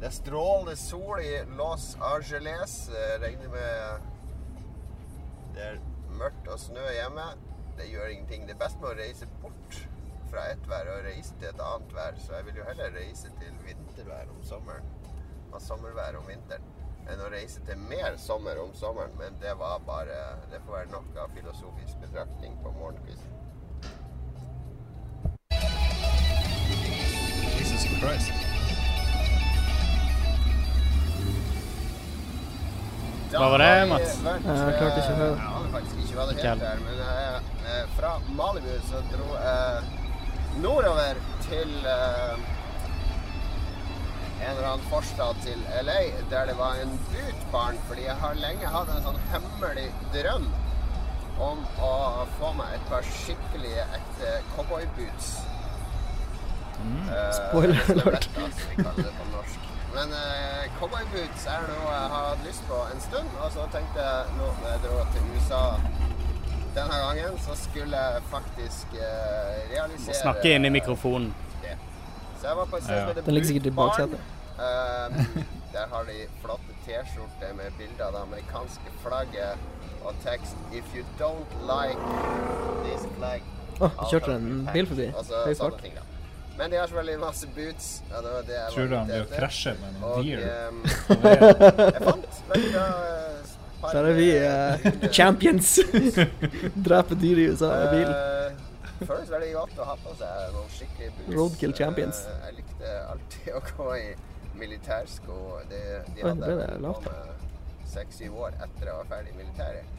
Det er strålende sol i Los Angeles. Jeg regner med det er mørkt og snø hjemme. Det gjør ingenting. Det er best med å reise bort fra ett vær og reise til et annet vær. Så jeg vil jo heller reise til vintervær om sommeren og sommervær om vinteren enn å reise til mer sommer om sommeren. Men det var bare Det får være nok av filosofisk betraktning på morgenkvisten. Jesus Christ. Hva var det, Mats? Vært, Jeg klarte ikke å høre. Jeg hadde faktisk ikke vært Ikke helt der, men eh, eh, fra Malibu så dro jeg nordover til eh, en eller annen forstad til LA, der det var en bootbarn, fordi jeg har lenge hatt en sånn hemmelig drøm om å få meg et par skikkelig ekte cowboyboots. Eh, Spoiler alert. Men uh, cowboyboots er noe jeg har hatt lyst på en stund, og så tenkte jeg nå når jeg dro til USA denne gangen, så skulle jeg faktisk uh, realisere Må snakke inn i mikrofonen. Det. Så jeg var på et sted som heter Den ligger sikkert i baksetet. Um, der har de flotte T-skjorter med bilder av det amerikanske flagget og tekst If you don't like this flag Å, I'll kjørte en bil forbi. Høy fart. Men de har selvfølgelig masse boots. Ja, det var det jeg Tror du han blir krasje med noen deer? ehm, jeg fant veldig bra par Så er det vi eh, champions. Dreper dyr i USA med bil. Eh, føles veldig godt å ha på seg noen skikkelige boots. Roadkill champions. Eh, jeg likte alltid å gå i militærsko. Det, de hadde jeg på meg seks-syv år etter jeg var ferdig i militæret.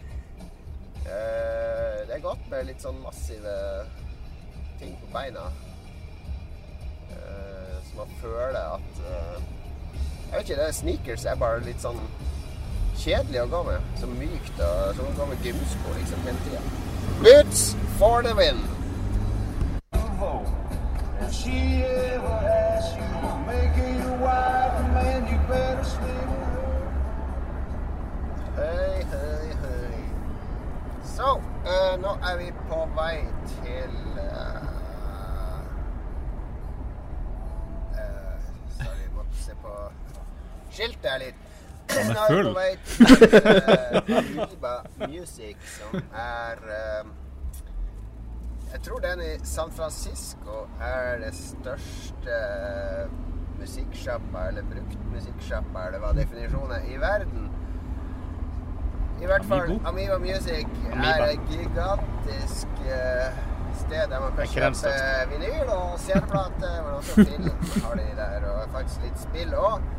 Eh, det er godt med litt sånn massive ting på beina. Eh, så man føler at Jeg vet ikke, det er sneakers er bare litt sånn kjedelig å gå med. Så mykt og som å gå med gymsko liksom hele tida. Boots for the win! If she ever asks you to make her your wife, man, you better slip Hei, hei, hei. Så, eh, nå er vi på vei til eh, eh, Sorry, måtte se på skiltet her litt. Han er Nå er vi på vei til Music, som er eh, Jeg tror den i San Francisco er det største musikksjappa eller bruktmusikksjappa, eller hva definisjonen er, i verden. I hvert fall? Amiba Music Amiba. er et gigantisk eh, sted der man kan kjøpe vinyl og CD-plate, men også film har de der, og faktisk litt spill òg.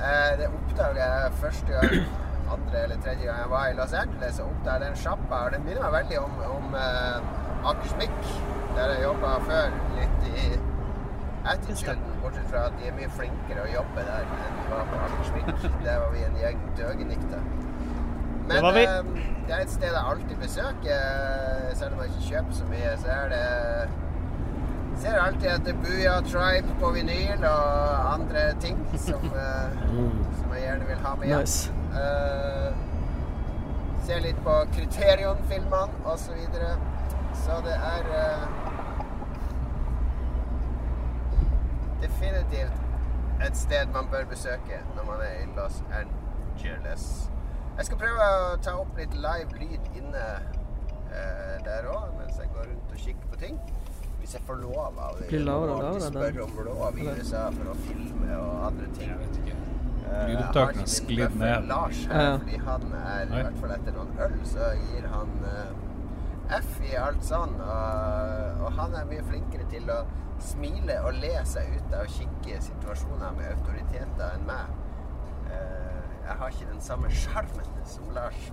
Eh, det oppdaget jeg første gang, andre eller tredje gang jeg var i Los Angeles og oppdaget den sjappa. Den minner meg veldig om, om eh, Akersmik, der jeg jobba før, litt i Attituden, bortsett fra at de er mye flinkere å jobbe der enn de var på Akersmik. Der var vi en gjeng døgenikter. Men Det var vi. eh, det er et sted jeg alltid besøker, selv om jeg ikke kjøper så mye. Så er det Ser alltid etter Booyah Tribe på vinyl og andre ting som, eh, som jeg gjerne vil ha med hjem. Nice. Eh, ser litt på Kriterion-filmene osv. Så, det er eh, definitivt et sted man bør besøke når man er i Los Angeles. Jeg skal prøve å ta opp litt live lyd inne eh, der òg, mens jeg går rundt og kikker på ting. Hvis jeg får lov av Blir lavere og lavere, spør om lov i USA for å filme og andre ting. Jeg vet ikke. Eh, Lydopptakene sklidd ned. Lars her, ja. fordi han er, i hvert fall etter noen øl, så gir han F i alt sånn. Og, og han er mye flinkere til å smile og le seg ut av kikke situasjoner med autoriteter enn meg. Eh, jeg har ikke den samme sjarmen som Lars.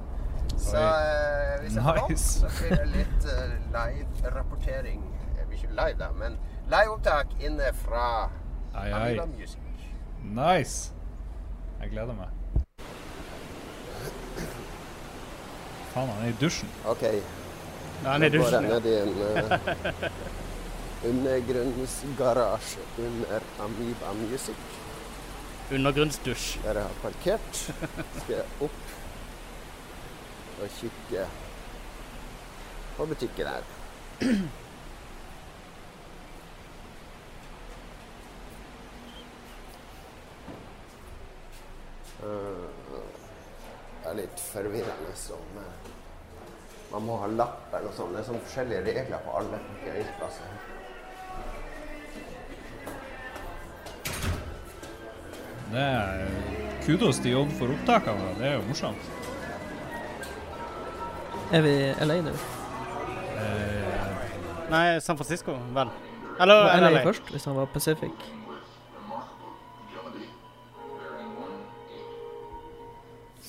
Så eh, hvis jeg får Nice. så blir det litt eh, live-rapportering. Det blir ikke live, da, men live-opptak inne fra. Amiga Music. Nice. Jeg gleder meg. Faen, han er i dusjen. OK. Ja, han i Nå dusjen. ned i en uh, undergrunnsgarasje under Amiba Music, Undergrunnsdusj. der jeg har parkert. Skal jeg opp og kikke på butikken her. Eh, Det er litt forvirrende som eh, man må ha lapp eller sånn. Det er sånn forskjellige regler på alle parkeringsplasser. Det er kudos til Jon for opptakene. Det er jo morsomt. Er vi LA nå? Eh, Nei, San Francisco, vel. Eller Var LA LA. først, hvis han var Pacific?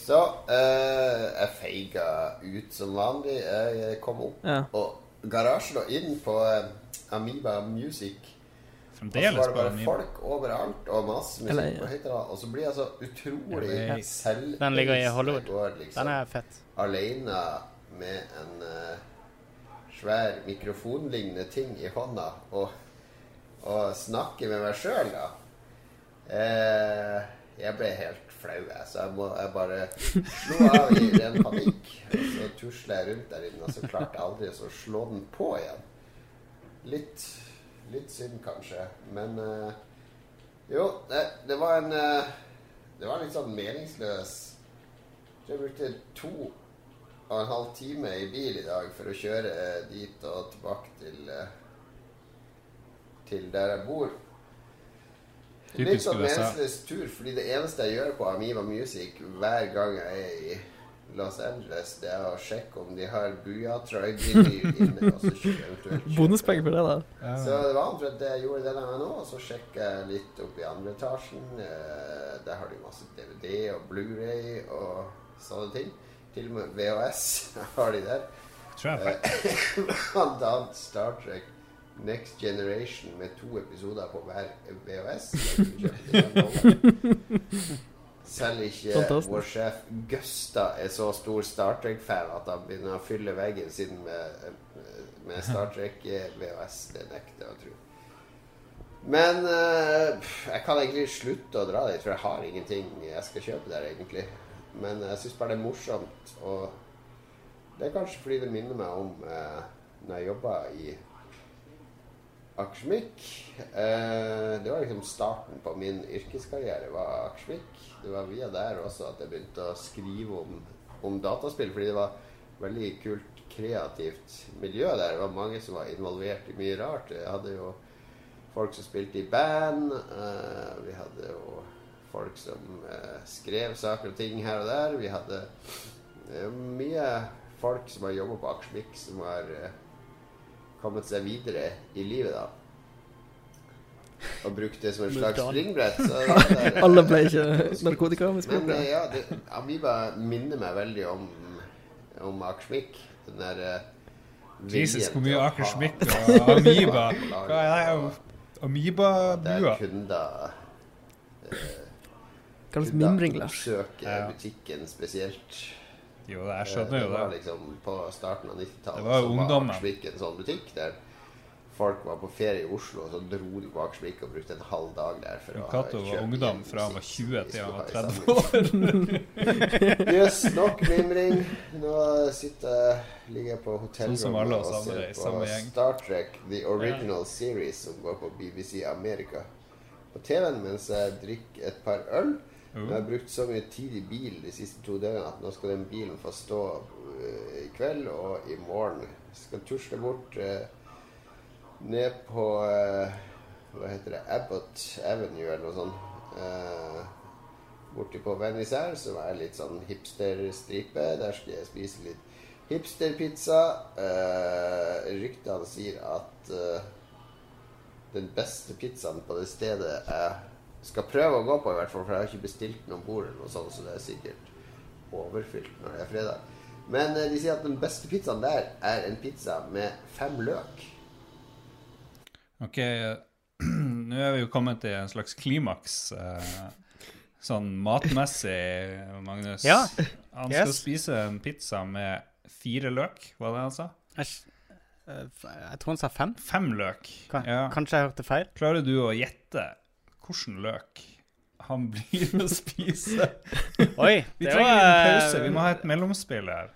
Så eh, jeg feiga ut som vanlig. Jeg kom opp Ja. og garasjen og inn på eh, Amiba Music. Og så var det bare Amiba. folk overalt og masse musikk Eller, ja. høyttaler. Og så blir jeg så utrolig Ja. selvbevisst Den ligger i Hollywood. Går, går Den liksom er fett. alene med en uh, svær mikrofonlignende ting i hånda og, og snakker med meg sjøl, da. Eh, jeg ble helt flau, jeg, så jeg, må, jeg bare slo av i ren panikk. Og så tusla jeg rundt der inne, og så klarte jeg aldri å slå den på igjen. Litt, litt synd, kanskje. Men uh, jo, det, det var en uh, Det var litt sånn meningsløs Jeg brukte to og en halv time i bil i dag for å kjøre eh, dit og tilbake til uh, Til der jeg bor. Litt sånn meningsløs tur, fordi det eneste jeg gjør på Amiva Music hver gang jeg er i Los Angeles, det er å sjekke om de har Buja-trøyd inne. Bonuspenger for det, da. så det var omtrent det jeg gjorde denne gangen òg. Så sjekker jeg litt opp i andre etasjen. Eh, der har de masse DVD og Blu-ray og sånne ting. Til og med VHS har de der. Tror Eh, Blant annet Star Trek Next Generation med to episoder på hver VHS. Selv ikke Fantastisk. vår sjef Gusta er så stor Star Trek-fan at han begynner å fylle veggen sin med, med Star Trek-VHS. Det nekter jeg å tro. Men eh, jeg kan egentlig slutte å dra dit, for jeg har ingenting jeg skal kjøpe der, egentlig. Men jeg syns bare det er morsomt. Og det er kanskje fordi det minner meg om uh, når jeg jobba i Akersmik. Eh, det var liksom starten på min yrkeskarriere, var Akersmik. Det var via der også at jeg begynte å skrive om, om dataspill, fordi det var veldig kult, kreativt miljø der. Det var mange som var involvert i mye rart. Jeg hadde jo folk som spilte i band. eh, vi hadde jo folk som eh, skrev saker og ting her og der. Vi hadde mye folk som har jobba på Akersmik, som eh, kommet seg videre i livet, da. Og brukt det som et slags springbrett. Alle ble ikke narkotika med springbrett. Men ja, det, Amiba minner meg veldig om, om Akersmik. Den der uh, Jesus, hvor mye Akersmikk og laget. Hva er det? Der Amiba-bua? kunder uh, Kalles kunder mimring, Lars. butikken spesielt. Jo, jeg skjønner jo det. var liksom på starten av 90-tallet. Det var så var Akersvik en sånn butikk der folk var på ferie i Oslo, og så dro de på Akersvik og brukte en halv dag der for å Cato var ungdom fra han var 20 til han var skulle ha i 30 år. Yes, nok mimring. Nå sitter ligger jeg på Sånn hotellrommet oss og ser på samme gjeng. Star Trek The Original Series som går på BBC America på TV-en mens jeg drikker et par øl. Jeg har brukt så mye tid i bil de siste to døgnene at nå skal den bilen få stå øh, i kveld og i morgen. Jeg skal tusle bort eh, ned på eh, Hva heter det? Abbott Avenue eller noe sånt. Eh, borti på Vernissær, som er litt sånn hipsterstripe. Der skal jeg spise litt hipsterpizza. Eh, ryktene sier at uh, den beste pizzaen på det stedet jeg skal prøve å gå på, i hvert fall, for jeg har ikke bestilt noen bord, eller noe sånt, så det er sikkert overfylt når det er fredag. Men eh, de sier at den beste pizzaen der er en pizza med fem løk. Ok, nå er vi jo kommet til en slags klimaks eh, sånn matmessig, Magnus. Ja, Han skal yes. spise en pizza med fire løk, var det han sa? Jeg, eh, jeg tror han sa fem. Fem løk. K Ja. Kanskje jeg hørte feil? Klarer du å gjette hvilken løk han blir å spise? Oi, Vi trenger var, en pause. eh, Vi må ha et mellomspill her.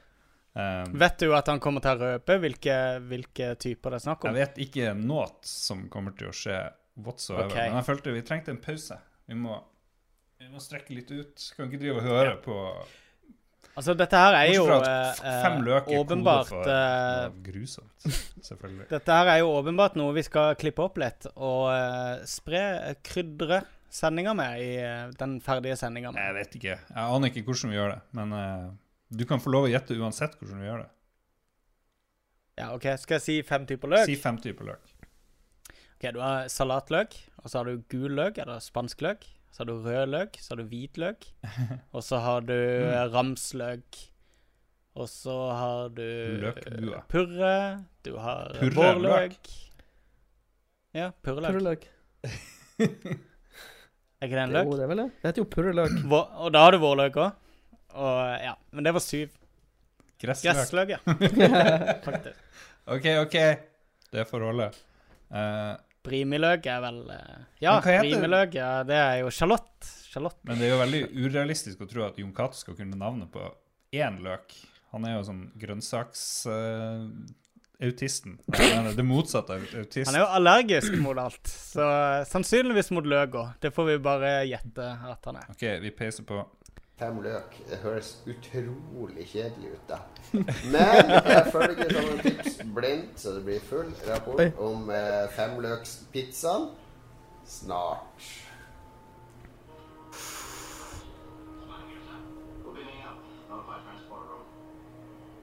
Um, Vet du at han kommer til å røpe hvilke, hvilke typer det er snakk om? jeg vet ikke noe som kommer til å skje whatsoever, Okay. men jeg følte vi trengte en pause. Vi må, vi må strekke litt ut. Kan ikke drive og høre på Altså, dette her er jo eh, f- fem løk er åpenbart for eh, grusomt. Selvfølgelig. Dette her er jo åpenbart noe vi skal klippe opp litt og uh, spre, eh, krydre sendinga med i uh, den ferdige sendinga. Jeg vet ikke. Jeg aner ikke hvordan vi gjør det, men eh, du kan få lov å gjette uansett hvordan vi gjør det. Ja, OK. Skal jeg si fem typer løk? Si fem typer løk. Ok, Du har salatløk, og så har du gul løk, eller spansk løk. Så har du rød løk, så har du hvit løk. Og så har du eh, ramsløk. Og så har du Løkbua. purre. Du har Purre, vårløk. Ja, purreløk. Purreløk. Er ikke det en løk? Jo, det er vel det. Det heter jo purreløk. Vår, og da har du vårløk òg. Og ja, men det var syv. Gressløk. Gressløk, ja. Faktisk. OK, OK. Det får holde. Eh, Brimiløk er vel eh, Ja, det? ja, det er jo sjalott. Sjalott. men det er jo veldig urealistisk å tro at Jon Cato skal kunne navnet på én løk. Han er jo sånn grønnsaksautisten. det motsatte av autist. Han er jo allergisk mot alt, så sannsynligvis mot løk òg. Det får vi bare gjette at han er. OK, vi peiser på. Fem løk. Det høres utrolig kjedelig ut, da. Men jeg følger sånne tips blindt, så det blir full rapport om eh, femløkspizzaen snart.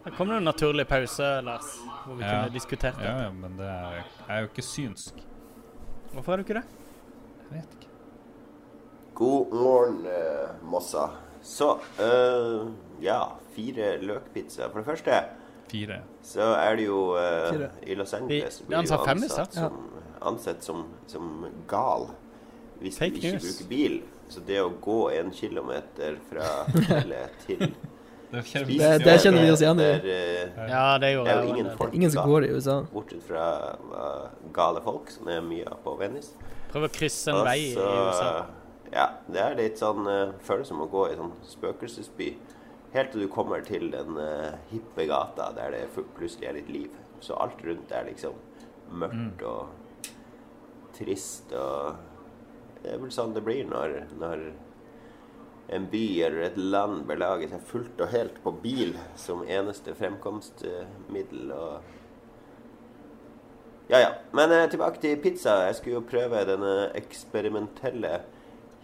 Her kommer det en naturlig pause, Lars, hvor vi Ja. kunne diskutert det. Ja, ja, men det er, jeg er jo ikke synsk. Hvorfor er du ikke det? Jeg vet ikke. God morgen, eh, Mossa. Så uh, ja, fire løkpizzaer. For det første Fire. så er det jo uh, i Los Angeles Vi- han sa fem i stad. som, ansett som, som gal hvis Fake du ikke news. bruker bil. Så det å gå en kilometer fra hotellet til Det Det- det kjenner vi oss igjen i. Det er, eh, Ja, det gjorde det er jo ingen folk Ingen som går i USA. bortsett fra uh, gale folk, som er mye på Venice. Prøv å krysse en vei i USA. Ja, det er litt sånn uh, Føles som å gå i sånn spøkelsesby. Helt til du kommer til den uh, hippe gata der det plutselig er litt liv. Så alt rundt er liksom mørkt og trist og Det er vel sånn det blir når, når en by eller et land belager seg fullt og helt på bil som eneste fremkomstmiddel. Og Ja, ja. Men eh, tilbake til pizza. Jeg skulle jo prøve denne eksperimentelle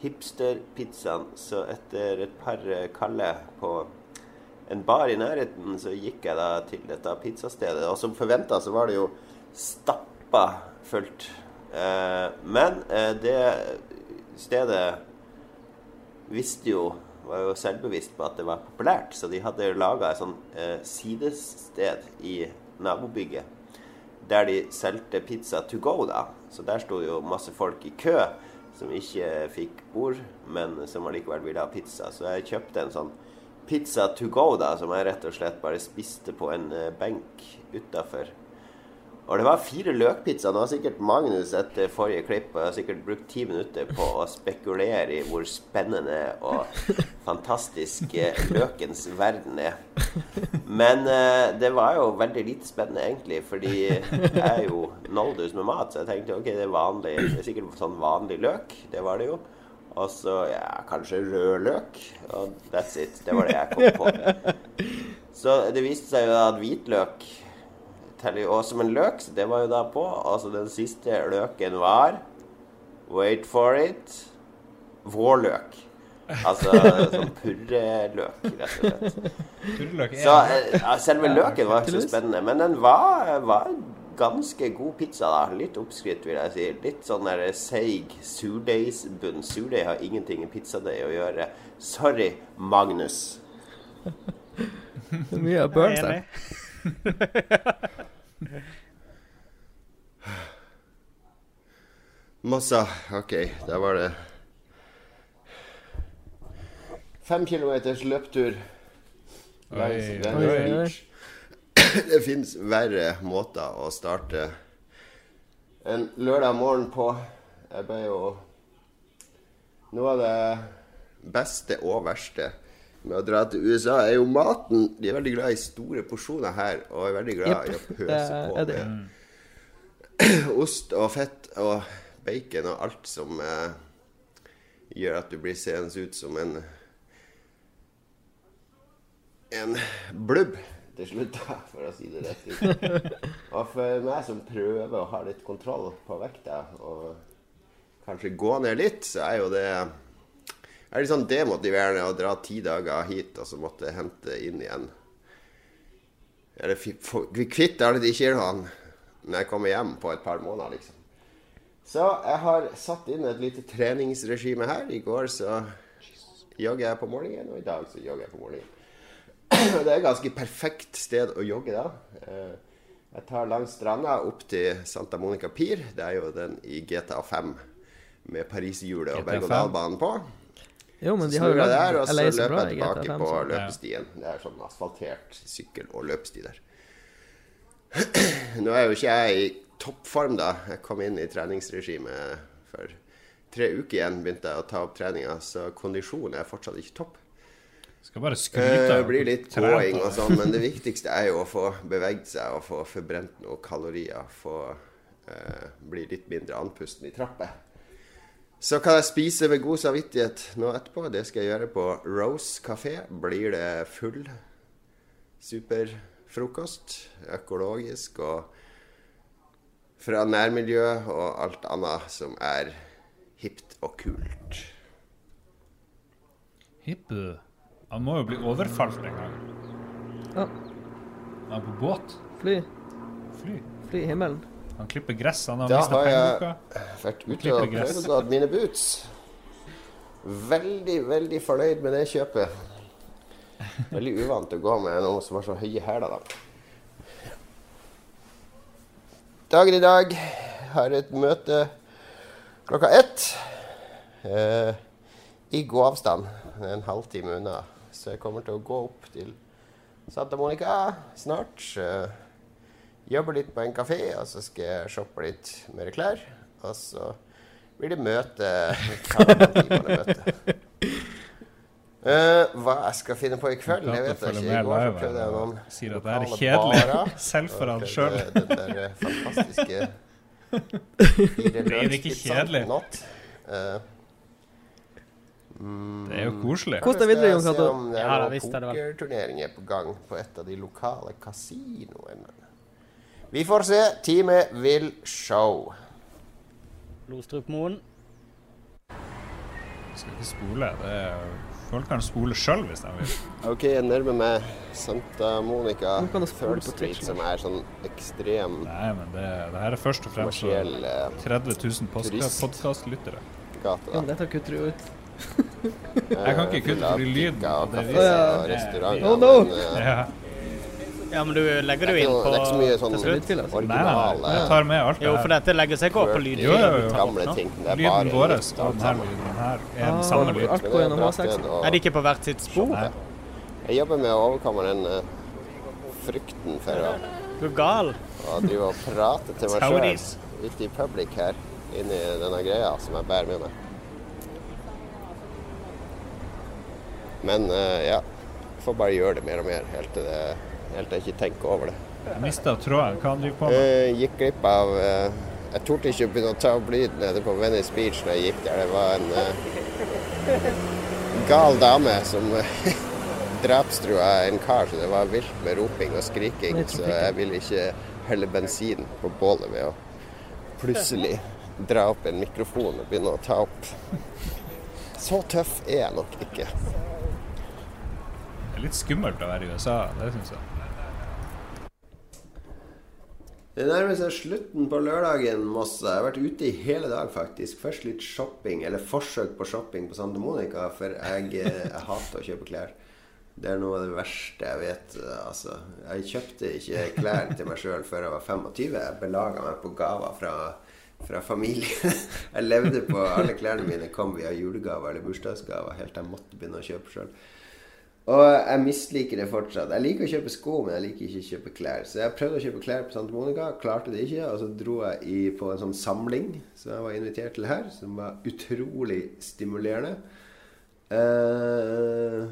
hipsterpizzaen. Så etter et par kalde på en bar i nærheten, så gikk jeg da til dette pizzastedet. Og som forventa så var det jo stappa fullt. Eh, men eh, det stedet visste jo var jo selvbevisst på at det var populært, så de hadde laga et sånn eh, sidested i nabobygget der de solgte pizza to go, da. Så der sto jo masse folk i kø som ikke fikk bord, men som allikevel ville ha pizza. Så jeg kjøpte en sånn pizza to go, da, som jeg rett og slett bare spiste på en eh, benk utafor. Og det var fire løkpizzaer. Nå har sikkert Magnus etter forrige klipp og har sikkert brukt ti minutter på å spekulere i hvor spennende og fantastisk eh, løkens verden er. Men eh, det var jo veldig lite spennende, egentlig, fordi jeg er jo noldus med mat. Så jeg tenkte ok, det er vanlig, det er sikkert sånn vanlig løk. Det var det jo. Og så ja, kanskje rød løk. Og that's it. Det var det jeg kom på. Så det viste seg jo at hvitløk teller jo også som en løk, så det var jo da på. Altså den siste løken var Wait for it vårløk. Altså sånn purreløk, rett og slett. Purreløk ja. Så eh, selve løken var ikke så spennende, men den var, var ganske god pizza, da. Litt oppskrytt, vil jeg si. Litt sånn der seig surdeigsbunn. Surdeig har ingenting i pizzadeig å gjøre. Sorry, Magnus. Mye av mye burns der. Massa. Ok, da var det Fem kilometers løptur langs Oi, Venice oi, oi. Beach. Det fins verre måter å starte en lørdag morgen på. Jeg ble jo Noe av det beste og verste med å dra til USA er jo maten. De er veldig glad i store porsjoner her, og er veldig glad i å pøse på det. med ost og fett og bacon og alt som eh, gjør at du blir seende ut som en en blubb til slutt, da, for å si det rett ut. Og for meg som prøver å ha litt kontroll på vekta og kanskje gå ned litt, så er jo det er litt sånn demotiverende å dra ti dager hit og så måtte hente inn igjen Eller fi- få- bli kvitt alle de kiloene når jeg kommer hjem på et par måneder, liksom. Så jeg har satt inn et lite treningsregime her. I går så jogger jeg på morgenen, og i dag så jogger jeg på morgenen. Det er et ganske perfekt sted å jogge da. Eh, Jeg tar langs stranda opp til Santa Monica Pier. Det er jo den i GTA 5 med Pariserhjulet og berg-og-dal-banen på. Jo, men de Så har jo lagd der, og så LA løper jeg i tilbake GTA5. på så- løpestien. Det er sånn asfaltert sykkel- og løpesti der. Nå er jo ikke jeg i toppform, da. Jeg kom inn i treningsregimet for tre uker igjen. Begynte jeg å ta opp treninga, så kondisjonen er fortsatt ikke topp. Skal bare skryte Eh, av Det blir litt gåing og sånn, men det viktigste er jo å få beveget seg og få forbrent noen kalorier. Få uh, bli litt mindre andpusten i trapper. Så kan jeg spise med god samvittighet nå etterpå. Det skal jeg gjøre på Rose kafé. Blir det full superfrokost. Økologisk og fra nærmiljø og alt annet som er hipt og kult. Hippe. Han må jo bli overfalt en gang. Ja. Han er på båt. Fly. Fly. Fly i himmelen. Han klipper gress. Han har Da mista har jeg vært ute og prøvd mine boots. Veldig, veldig fornøyd med det kjøpet. Veldig uvant å gå med noe som har så høye hæler, da. Dagen i dag har et møte klokka ett. Eh, I gåavstand. Det er En halvtime unna. Så jeg kommer til å gå opp til Santa Monica snart. Eh, jobbe litt på en kafé, og så skal jeg shoppe litt mer klær. Og så blir det møte. Møte. Eh, hva jeg skal finne på i kveld, det vet jeg ikke. I går så prøvde jeg noen Sier at det er kjedelig. Selv for han sjøl. Den der eh, fantastiske Det er ikke kjedelig. Uh, mm, Det er jo koselig. Kos deg videre, Jon Cato. se om det er Ja, pokerturneringer på gang på et av de lokale kasinoene. Vi får se. Teamet vil show. Lostrupmoen. Skal ikke spole. Det er, folk kan spole sjøl hvis de vil. OK, jeg nærmer meg Santa Monica Third Street, som er sånn ekstrem Nei, men det, det her er først og fremst for kommersiell eh, 30 000 podkastlyttere. Ja, dette kutter du ut. Jeg kan ikke kutte fordi lyden og det viser-. Oh, no. men, uh, Ja. Ja, men du legger det jo inn på det er ikke så mye sånn til slutt. Lydfil, altså. Nei, nei. Jeg tar med alt det Jo, for dette legger seg ikke opp på lyd. Jo, jo, jo. gamle ting. Det er Lyden bare vår her lyden her er den samme lyden. alt går gjennom Men det er A6. Er det ikke på hvert sitt spor? Nei. Jeg jobber med å overkomme den uh, frykten for å, Du er gal. å drive og prate til meg sjøl ute i public her, inni denne greia som jeg bærer med meg. Men uh, ja, får bare gjøre det mer og mer helt til, det, helt til jeg ikke tenker over det. Mista tråden. Hva han driver på med? Jeg gikk glipp av eh, Jeg torde ikke begynne å ta opp lyd nede på Venice Beach når jeg gikk der. Det var en uh, gal dame som eh, drapstrua en kar, så det var vilt med roping og skriking. Så jeg ville ikke helle bensin på bålet ved å plutselig dra opp en mikrofon og begynne å ta opp. Så tøff er jeg nok ikke. Det er litt skummelt å være i USA, det syns jeg. Det nærmer seg slutten på lørdagen, Mosse. Jeg har vært ute i hele dag, faktisk. Først litt shopping, eller forsøk på shopping på Santa Monica, for jeg, eh, jeg hater å kjøpe klær. Det er noe av det verste jeg vet. eh, Altså, jeg kjøpte ikke klær til meg sjøl før jeg var 25. Jeg belaga meg på gaver fra, fra familie. Jeg levde på alle klærne mine kom via julegaver eller bursdagsgaver, helt til jeg måtte begynne å kjøpe sjøl. Og jeg misliker det fortsatt. Jeg liker å kjøpe sko, men jeg liker ikke å kjøpe klær. Så jeg prøvde å kjøpe klær på Santa Monica, klarte det ikke. Og så dro jeg i, på en sånn samling som jeg var invitert til her, som var utrolig stimulerende. Eh,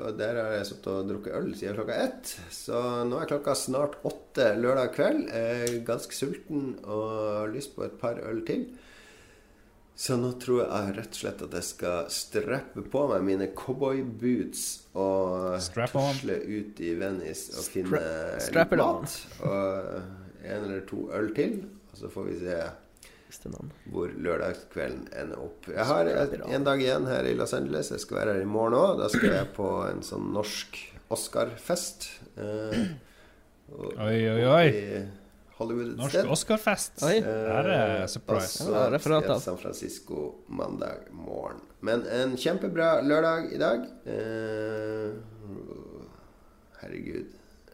og der har jeg sittet og drukket øl siden klokka ett. Så nå er klokka snart åtte lørdag kveld. Jeg er ganske sulten og har lyst på et par øl til. Så nå tror jeg rett og slett at jeg skal strappe på meg mine cowboyboots og tusle ut i Venice og finne strap litt mat. Og en eller to øl til. Og så får vi se hvor lørdagskvelden ender opp. Jeg har en dag igjen her i Los Angeles. Jeg skal være her i morgen òg. Da skal jeg på en sånn norsk Oscar-fest. Eh, Oi, oi, oi. Hollywood et Norsk sted. Oscar-fest. Oi. Her er surprise. Og så Ja, San Francisco mandag morgen. Men en kjempebra lørdag i dag. Eh, herregud.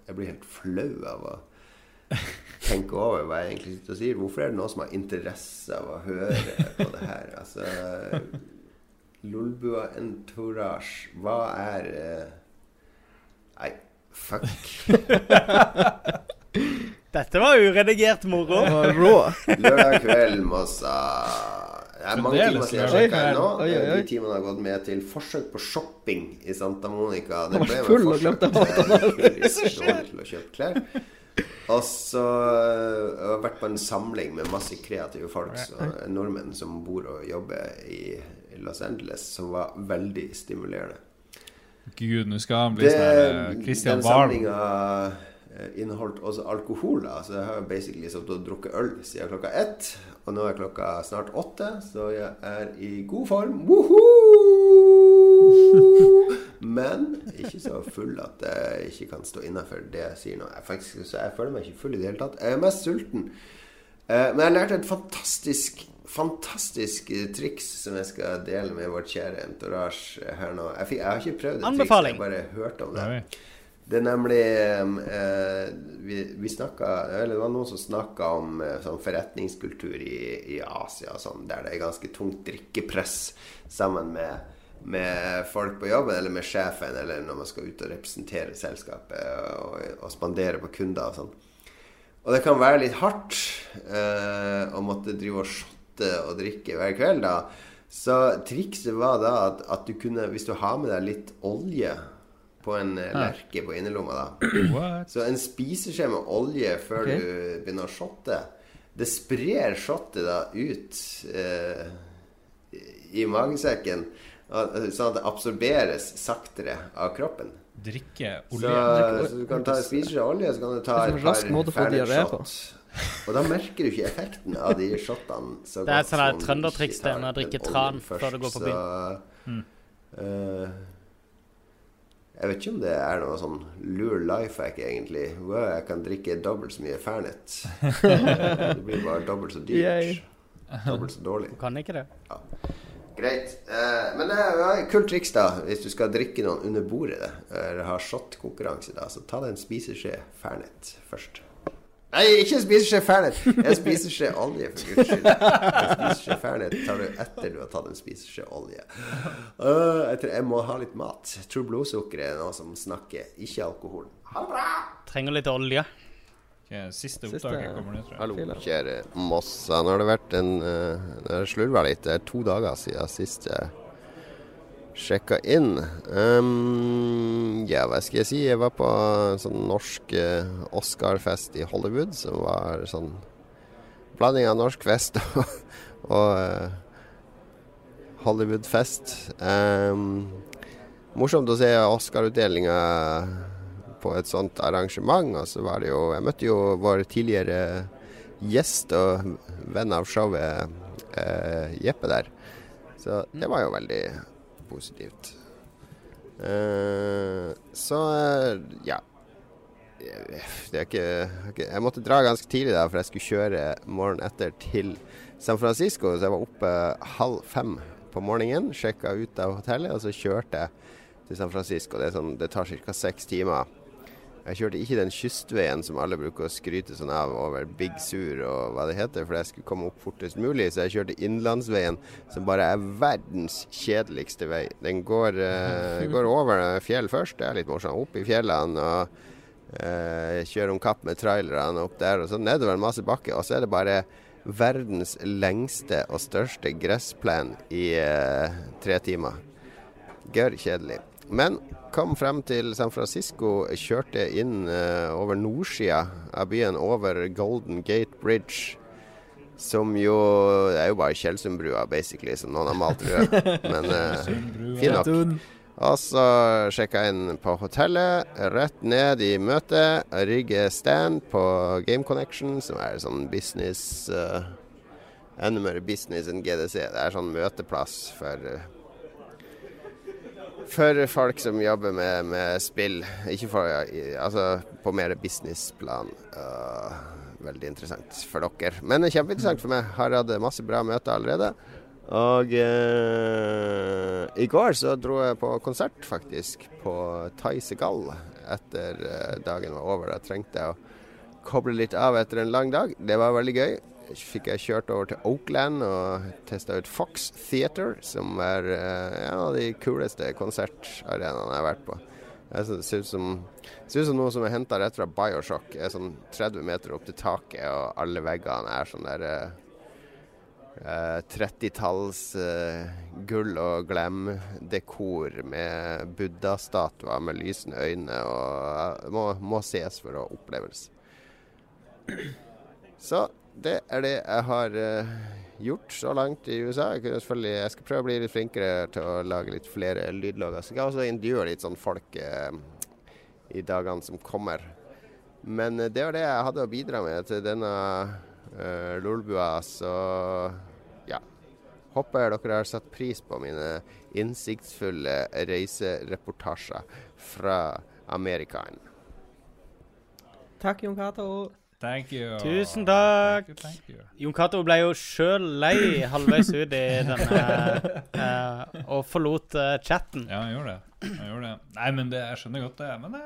Jeg blir helt flau av å tenke over hva jeg egentlig sitter og sier. Hvorfor er det noen som har interesse av å høre på det her? Altså Lolbua entourage. Hva er eh, Nei, fuck. Dette var uredigert moro. Rå. Lørdag kveld, Mossa. Det er mange timer siden jeg sjekka ennå. Oi, oi, oi. De timene har gått med til forsøk på shopping i Santa Monica. Det ble full og glemte hadde- til å kjøpe klær. Og så øh, jeg har vært på en samling med masse kreative folk, så, nordmenn som bor og jobber i Los Angeles, som var veldig stimulerende. Gud, nå skal han bli sånn eh, Christian eh, inneholdt også alkohol. Da. Så jeg har basically sittet og drukket øl siden klokka ett. Og nå er klokka snart åtte, så jeg er i god form. Woohoo! Men ikke så full at jeg ikke kan stå innafor det jeg sier nå. Jeg, faktisk, så jeg føler meg ikke full i det hele tatt. Jeg er mest sulten. Eh, Men jeg lærte et fantastisk Fantastisk eh, triks som jeg skal dele med vårt kjære entourage her nå. Jeg, fikk, jeg har ikke prøvd det trikset, jeg har bare hørt om det. Oi. Det er nemlig eh, Vi, vi snakka Eller det var noen som snakka om eh, sånn forretningskultur i, i Asia sånn, der det er ganske tungt drikkepress sammen med, med folk på jobben, eller med sjefen, eller når man skal ut og representere selskapet og, og spandere på kunder og sånn. Og det kan være litt hardt eh, å måtte drive og shotte og drikke hver kveld, da. Så trikset var da at, at du kunne, hvis du har med deg litt olje på en eh, lerke på innerlomma, da What? Så en spiseskje med olje før okay. du begynner å shotte, det sprer shottet da ut eh, i magesekken, sånn at det absorberes saktere av kroppen. drikke Så, olje. så du kan ta en spiseskje olje, så kan du ta et par ferdige shot. Og da merker du ikke effekten av de shotene så Det er sånn trøndertriks det med å drikke tran før du går på byen. Så, eh, jeg vet ikke om det er noe sånn lure life hack, egentlig. Wow, jeg kan drikke dobbelt så mye Fernet. det blir bare dobbelt så Yay. dyrt. Dobbelt så dårlig. Kan ikke det. Greit. Eh, men det er et kult triks, da. Hvis du skal drikke noen under bordet, eller har shotkonkurranse, da, så ta deg en spiseskje Fernet først. Nei, ikke spis spiseskje Fernet! spiser spiseskje olje, for guds skyld. Jeg spiser Fernet tar du etter du har tatt en spiseskje olje. Øh, jeg, tror jeg må ha litt mat. Jeg tror blodsukkeret er noe som snakker, ikke alkoholen. Ha det bra! Trenger litt olje. Ok, siste opptaket kommer nå, tror jeg. Hallo, kjære Mossa. Nå har det vært en uh, Det har slurva litt. Det er to dager siden siste jeg sjekka inn. Um, ja, hva skal jeg si? Jeg var på en sånn norsk uh, Oscar-fest i Hollywood, som var sånn blanding av norsk fest og, og uh, Hollywood-fest. Um, morsomt å se Oscar-utdelinga på et sånt arrangement. Og så var det jo Jeg møtte jo vår tidligere gjest og venn av showet, uh, Jeppe, der. Så det var jo veldig positivt. Uh, så eh, ja. Det er ikke, ikke Jeg måtte dra ganske tidlig, da, for jeg skulle kjøre morgenen etter til San Francisco. Så jeg var oppe halv fem på morgenen, sjekka ut av hotellet, og så kjørte jeg til San Francisco. Det, sånn, det tar ca. seks timer. Jeg kjørte ikke den kystveien som alle bruker å skryte sånn av over Big Sur og hva det heter, for jeg skulle komme opp fortest mulig. Så jeg kjørte innlandsveien, som bare er verdens kjedeligste vei. Den går, uh, går over fjell først, det er litt morsomt. Opp i fjellene og uh, kjører om kapp med trailerne opp der, og så nedover en masse bakke. Og så er det bare verdens lengste og største gressplen i uh, tre timer. Gørr kjedelig. Men kom frem til San Francisco, kjørte inn eh, over nordsida av byen, over Golden Gate Bridge. Som jo Det er jo bare Tjeldsundbrua, basically, som noen har malt rød. Men eh, fin nok. Og så sjekka jeg inn på hotellet. Rett ned i møtet. rygge stand på Game Connection, som er sånn business uh, Enda mer business enn GDC. Det er sånn møteplass for eh, for folk som jobber med, med spill. Ikke for Altså på mer businessplan. Uh, veldig interessant for dere. Men kjempeinteressant for meg. Har hatt masse bra møter allerede. Og uh, i går så dro jeg på konsert, faktisk, på Thai Segal etter uh, dagen var over. Da trengte jeg å koble litt av etter en lang dag. Det var veldig gøy. Fikk jeg kjørt over til Oakland og testa ut Fox Theater, som er eh, en av de kuleste konsertarenaene jeg har vært på. Det ser ut som, ser ut som noe som er henta rett fra Bioshock. Det er sånn 30 meter opp til taket, og alle veggene er sånn der eh, eh, 30-talls eh, gull og glem-dekor med buddha-statuer med lysende øyne. og eh, må, må ses for å oppleves. Så det er det jeg har uh, gjort så langt i USA. Jeg, jeg skal prøve å bli litt flinkere til å lage litt flere lydlogger. Så jeg skal også intervjue litt sånn folk uh, i dagene som kommer. Men eh, det var det jeg hadde å bidra med til denne uh, lolbua, så ja. Håper dere har satt pris på mine innsiktsfulle reisereportasjer fra Amerikaen. Takk, Jon Cato. Thank you. Tusen takk. Thank you, thank you. Jon Cato ble jo sjøl lei halvveis ut i denne uh, og forlot uh, chatten. Ja, han gjorde det. Han gjorde det. Nei, men det, jeg skjønner godt det. Men det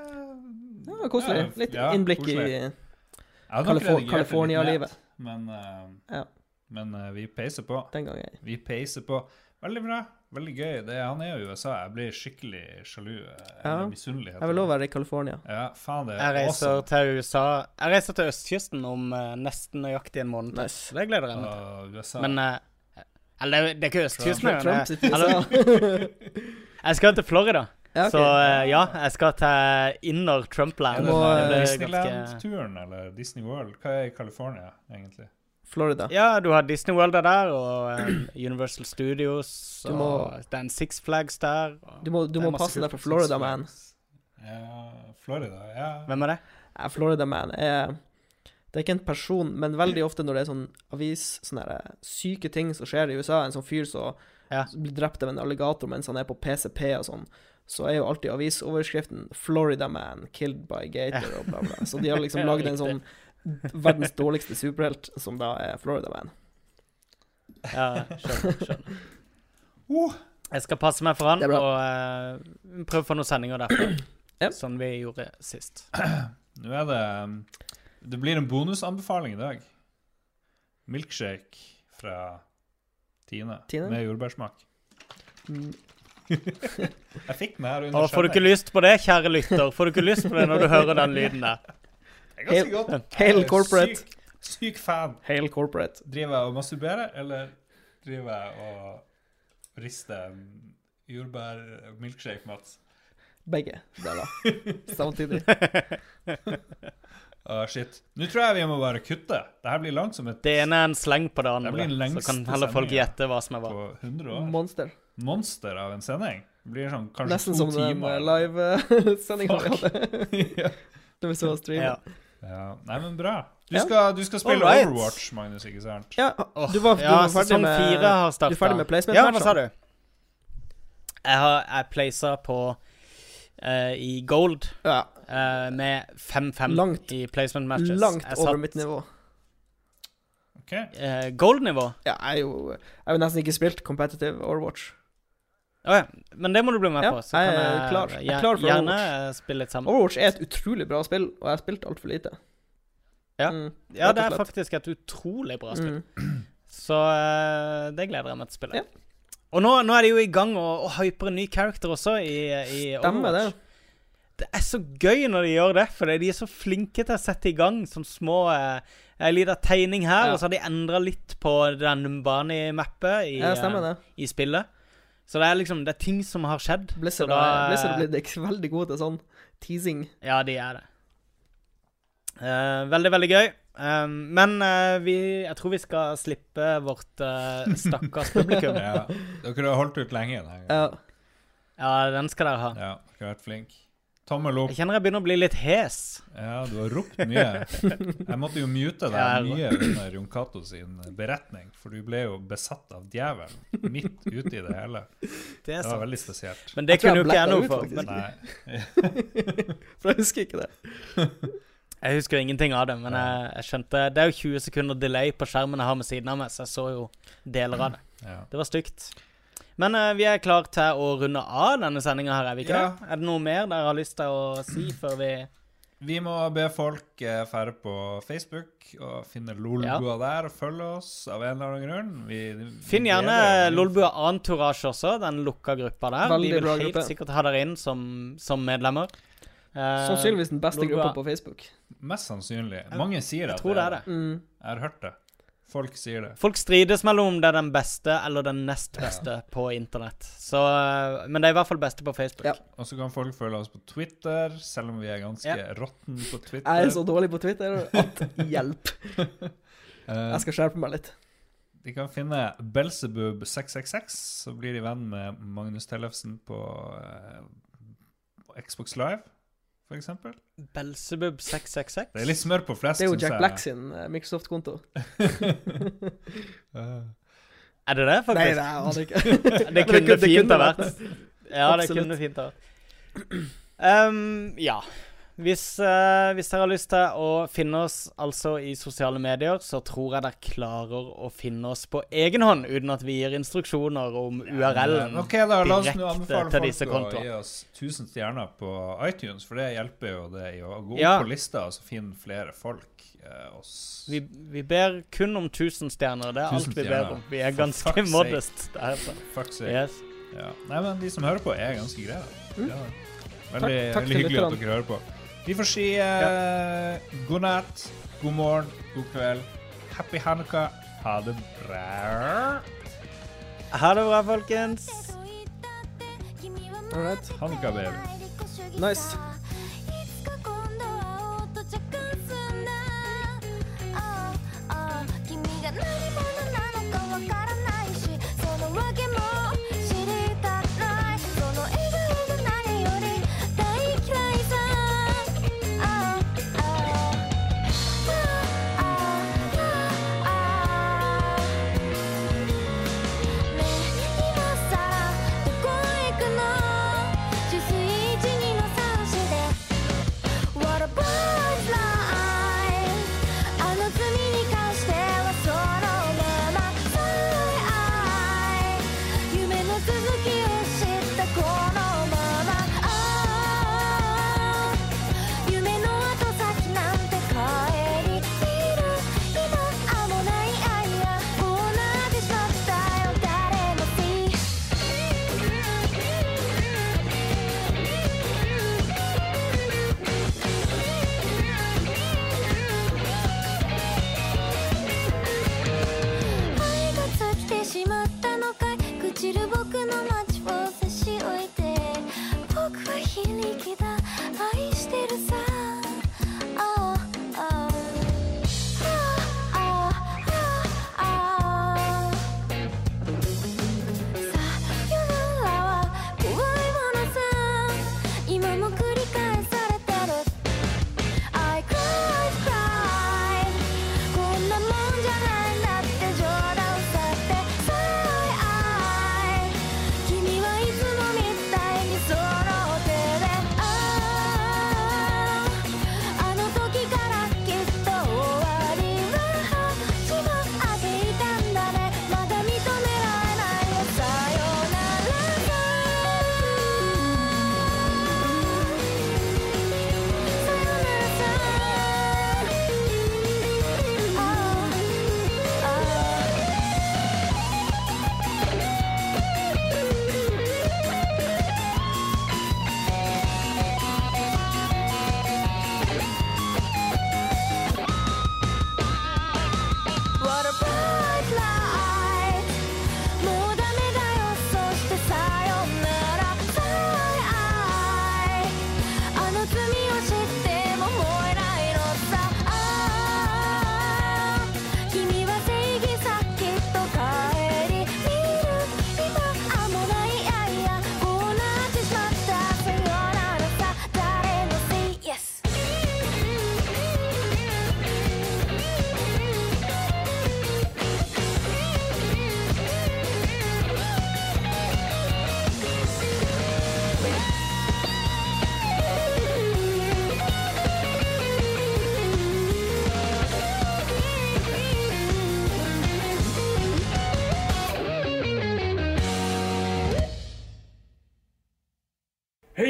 Ja, koselig. Ja, Litt ja, innblikk koselig. i Jeg California-livet. Men, uh, Ja. men vi peiser på. den gangen. Vi peiser på. Veldig bra. Veldig gøy. Det, han er jo i USA. Jeg blir skikkelig sjalu. eh, Ja. Misunnelig. Jeg vil òg være i California. Ja, faen, det Jeg er reiser awesome. til USA Jeg reiser til østkysten om uh, nesten nøyaktig en måned. Nice. Det gleder jeg meg til. Men uh, Eller det er- er ikke østkysten. Trump, Jeg skal til Florida. Ja, okay. Så uh, ja, jeg skal til inner er Trumpland. Disneyland-turen eller Disney World? Hva er i California, egentlig? Florida. Ja, du har Disney World er der, og um, Universal Studios, Du må- og er Six Flags der. Du må, du må passe deg for Florida, man. Ja, Florida, ja. Hvem er det? Ja, Florida Man er Det er ikke en person, men veldig ofte når det er sånn avis Sånne der syke ting som skjer i USA, en sånn fyr som Ja. blir drept av en alligator mens han er på PCP og sånn, så er jo alltid avisoverskriften 'Florida Man killed by gator' og bla, bla. Så de har liksom lagd en sånn verdens dårligste superhelt, som da er Florida Man. Ja, skjønner. skjønner. Uh. Jeg skal passe meg for han og uh, prøve å få noen sendinger derfra. Ja. Sånn vi gjorde sist. Nå er det um, Det blir en bonusanbefaling i dag. Milkshake fra Tine, Tine? med jordbærsmak. Mm. Jeg fikk den her under skjermen. får du ikke lyst på det, kjære lytter? Får du ikke lyst på det når du hører den lyden der? Det er ganske Hail- godt. Hail corporate. Syk, syk fan. Hail Corporate. Driver jeg og masturberer, eller driver jeg og rister en jordbær-milkshake, Mats? Begge deler. Samtidig. Å, shit. Nå tror jeg vi må bare kutte. Dette blir langt som et Det ene er en sleng på det Det blir andre, den så kan heller folk gjette hva som er hva. på 100 år. Monster. Monster av en sending. Det blir sånn kanskje Nesten to som den timer. live-sendinga vi hadde. ja. Da vi så streamen. Ja. Ja. Nei, men bra. Du Ja. skal, du skal spille Alright. Overwatch, Magnus, ikke sant? Ja, du var, du Ja, var ferdig sesong med fire har starta. Du er ferdig med placement Ja, hva sa du? Jeg har jeg placer på eh, i gold Ja, eh, med 5-5 Langt- i placement matches. langt Jeg over satt, mitt nivå. Ok. eh, Gold-nivå? Ja, jeg er jo Jeg har jo nesten ikke spilt competitive Overwatch. Å ja. Men det må du bli med på. Så jeg kan jeg, klar. Jeg er klar for gjerne Overwatch. spille litt sammen. Overwatch er et utrolig bra spill, og jeg har spilt altfor lite. Ja. Mm, Ja, det er faktisk et utrolig bra spill. Mm. Så eh, det gleder jeg meg til å spille. Ja. Og nå, nå er de jo i gang å, å hype en ny character også i, i Stemmer det. Overwatch. Det er så gøy når de gjør det, for de er så flinke til å sette i gang sånne små eh, En liten tegning her, Ja. og så har de endra litt på den Numbani-mappet i, Ja, det. eh, i spillet. Så det er liksom Det er ting som har skjedd. Blizzard så da, er- Blizzard blir ikke veldig gode til sånn teasing. Ja, de er det. Uh, veldig, veldig gøy. Um, men uh, vi, jeg tror vi skal slippe vårt uh, stakkars publikum. Ja. Dere har holdt ut lenge. Ja. Ja, den skal dere ha. Ja, dere har vært flinke. Tommel opp. Jeg kjenner jeg begynner å bli litt hes. Ja, du har ropt mye. Jeg måtte jo mute deg mye under Jon Cato sin beretning, for du ble jo besatt av djevelen midt ute i det hele. Det Det var veldig spesielt. Men det Jeg kunne jo ikke jeg noe for. Men Nei. For jeg husker ikke det. jeg husker jo ingenting av det. Men jeg, jeg skjønte Det er jo 20 sekunder delay på skjermen jeg har med siden av meg, så jeg så jo deler av det. Ja. Det var stygt. Men uh, vi er klare til å runde av denne sendinga her, er vi ikke Ja. det? Er det noe mer dere har lyst til å si før vi Vi må be folk uh, fære på Facebook og finne Lolbua der og følge oss av en eller annen grunn. Vi, vi Finn gjerne deler Lolbua Entourage også, den lukka gruppa der. Veldig Vi vil helt gruppe. sikkert ha dere inn som, som medlemmer. Uh, Sannsynligvis den beste Lolbua- gruppa på Facebook. Mest sannsynlig. Mange sier Jeg at tror det er det. Mm. Jeg har hørt det. Folk sier det. Folk strides mellom om det er den beste eller den nest beste på internett. Så, eh, men det er i hvert fall beste på Facebook. Ja. Og så kan folk følge oss på Twitter, selv om vi er ganske Ja. råtne på Twitter. Jeg er så dårlig på Twitter at hjelp. Eh, Jeg skal skjerpe meg litt. De kan finne Belzebub666, så blir de venn med Magnus Tellefsen på eh, Xbox Live, for eksempel. Belzebub 666. Det er litt smør på flest. Det er jo Jack. Black sin eh, Microsoft-konto. Er det det, faktisk? Nei, det aner jeg ikke. Det kunne det fint ha vært vært. Ja, det kunne fint ha vært. Um, ja. Hvis, uh, hvis dere har lyst til å finne oss altså i sosiale medier, så tror jeg dere klarer å finne oss på egen hånd, uten at vi gir instruksjoner om URL-en Ok, da la oss nå direkte til disse kontoene. gi oss 1000 stjerner på iTunes, for det hjelper jo det i å gå opp Ja. på lista og så finne flere folk eh, oss. Vi, vi ber kun om 1000 stjerner. Det er alt vi ber om. Vi er For ganske modest. Der. Fuck sake. Yes. Ja. Nei, men de som hører på, er ganske greie. Mm. Ja. Veldig, Takk- takk veldig hyggelig at dere hører på. Vi får si eh, god natt, god morgen, god kveld. Happy Hanukka. Ha det bra. Ha det bra, folkens. Alright. Hanukka, baby. Nice.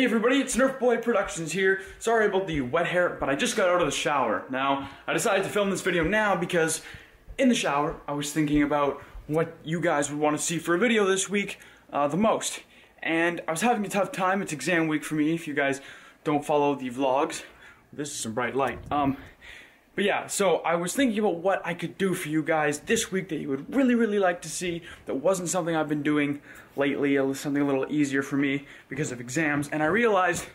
Hey everybody, it's Nerf Boy Productions here. Sorry about the wet hair, but I just got out of the shower. Now, I decided to film this video now because in the shower, I was thinking about what you guys would want to see for a video this week uh, the most. And I was having a tough time. It's exam week for me if you guys don't follow the vlogs. This is some bright light. Um, but yeah, so I was thinking about what I could do for you guys this week that you would really, really like to see that wasn't something I've been doing lately, something a little easier for me because of exams. And I realized,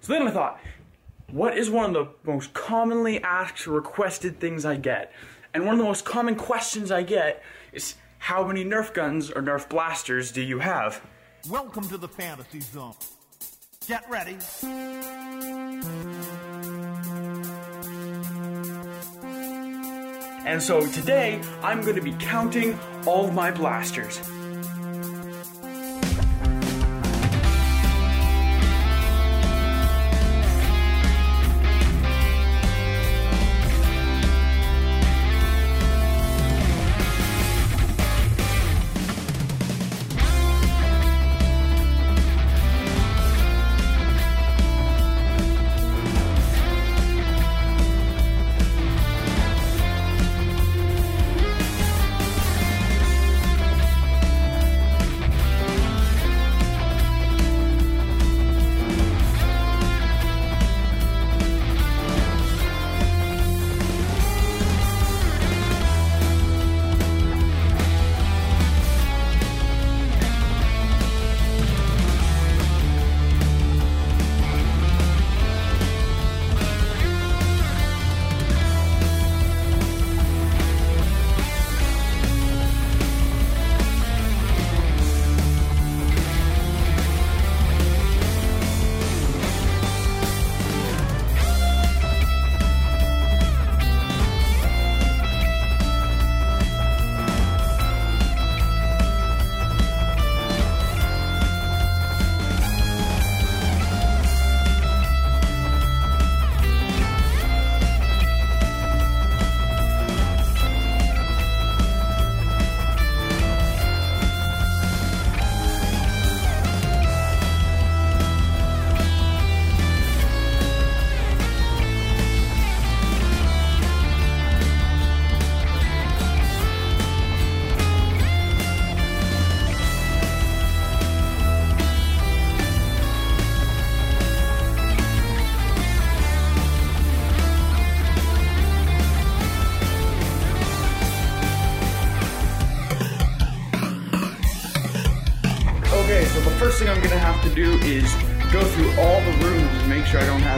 so then I thought, what is one of the most commonly asked requested things I get? And one of the most common questions I get is, how many Nerf guns or Nerf blasters do you have? Welcome to the fantasy zone. Get ready. And so today, I'm going to be counting all my blasters. Sure I don't have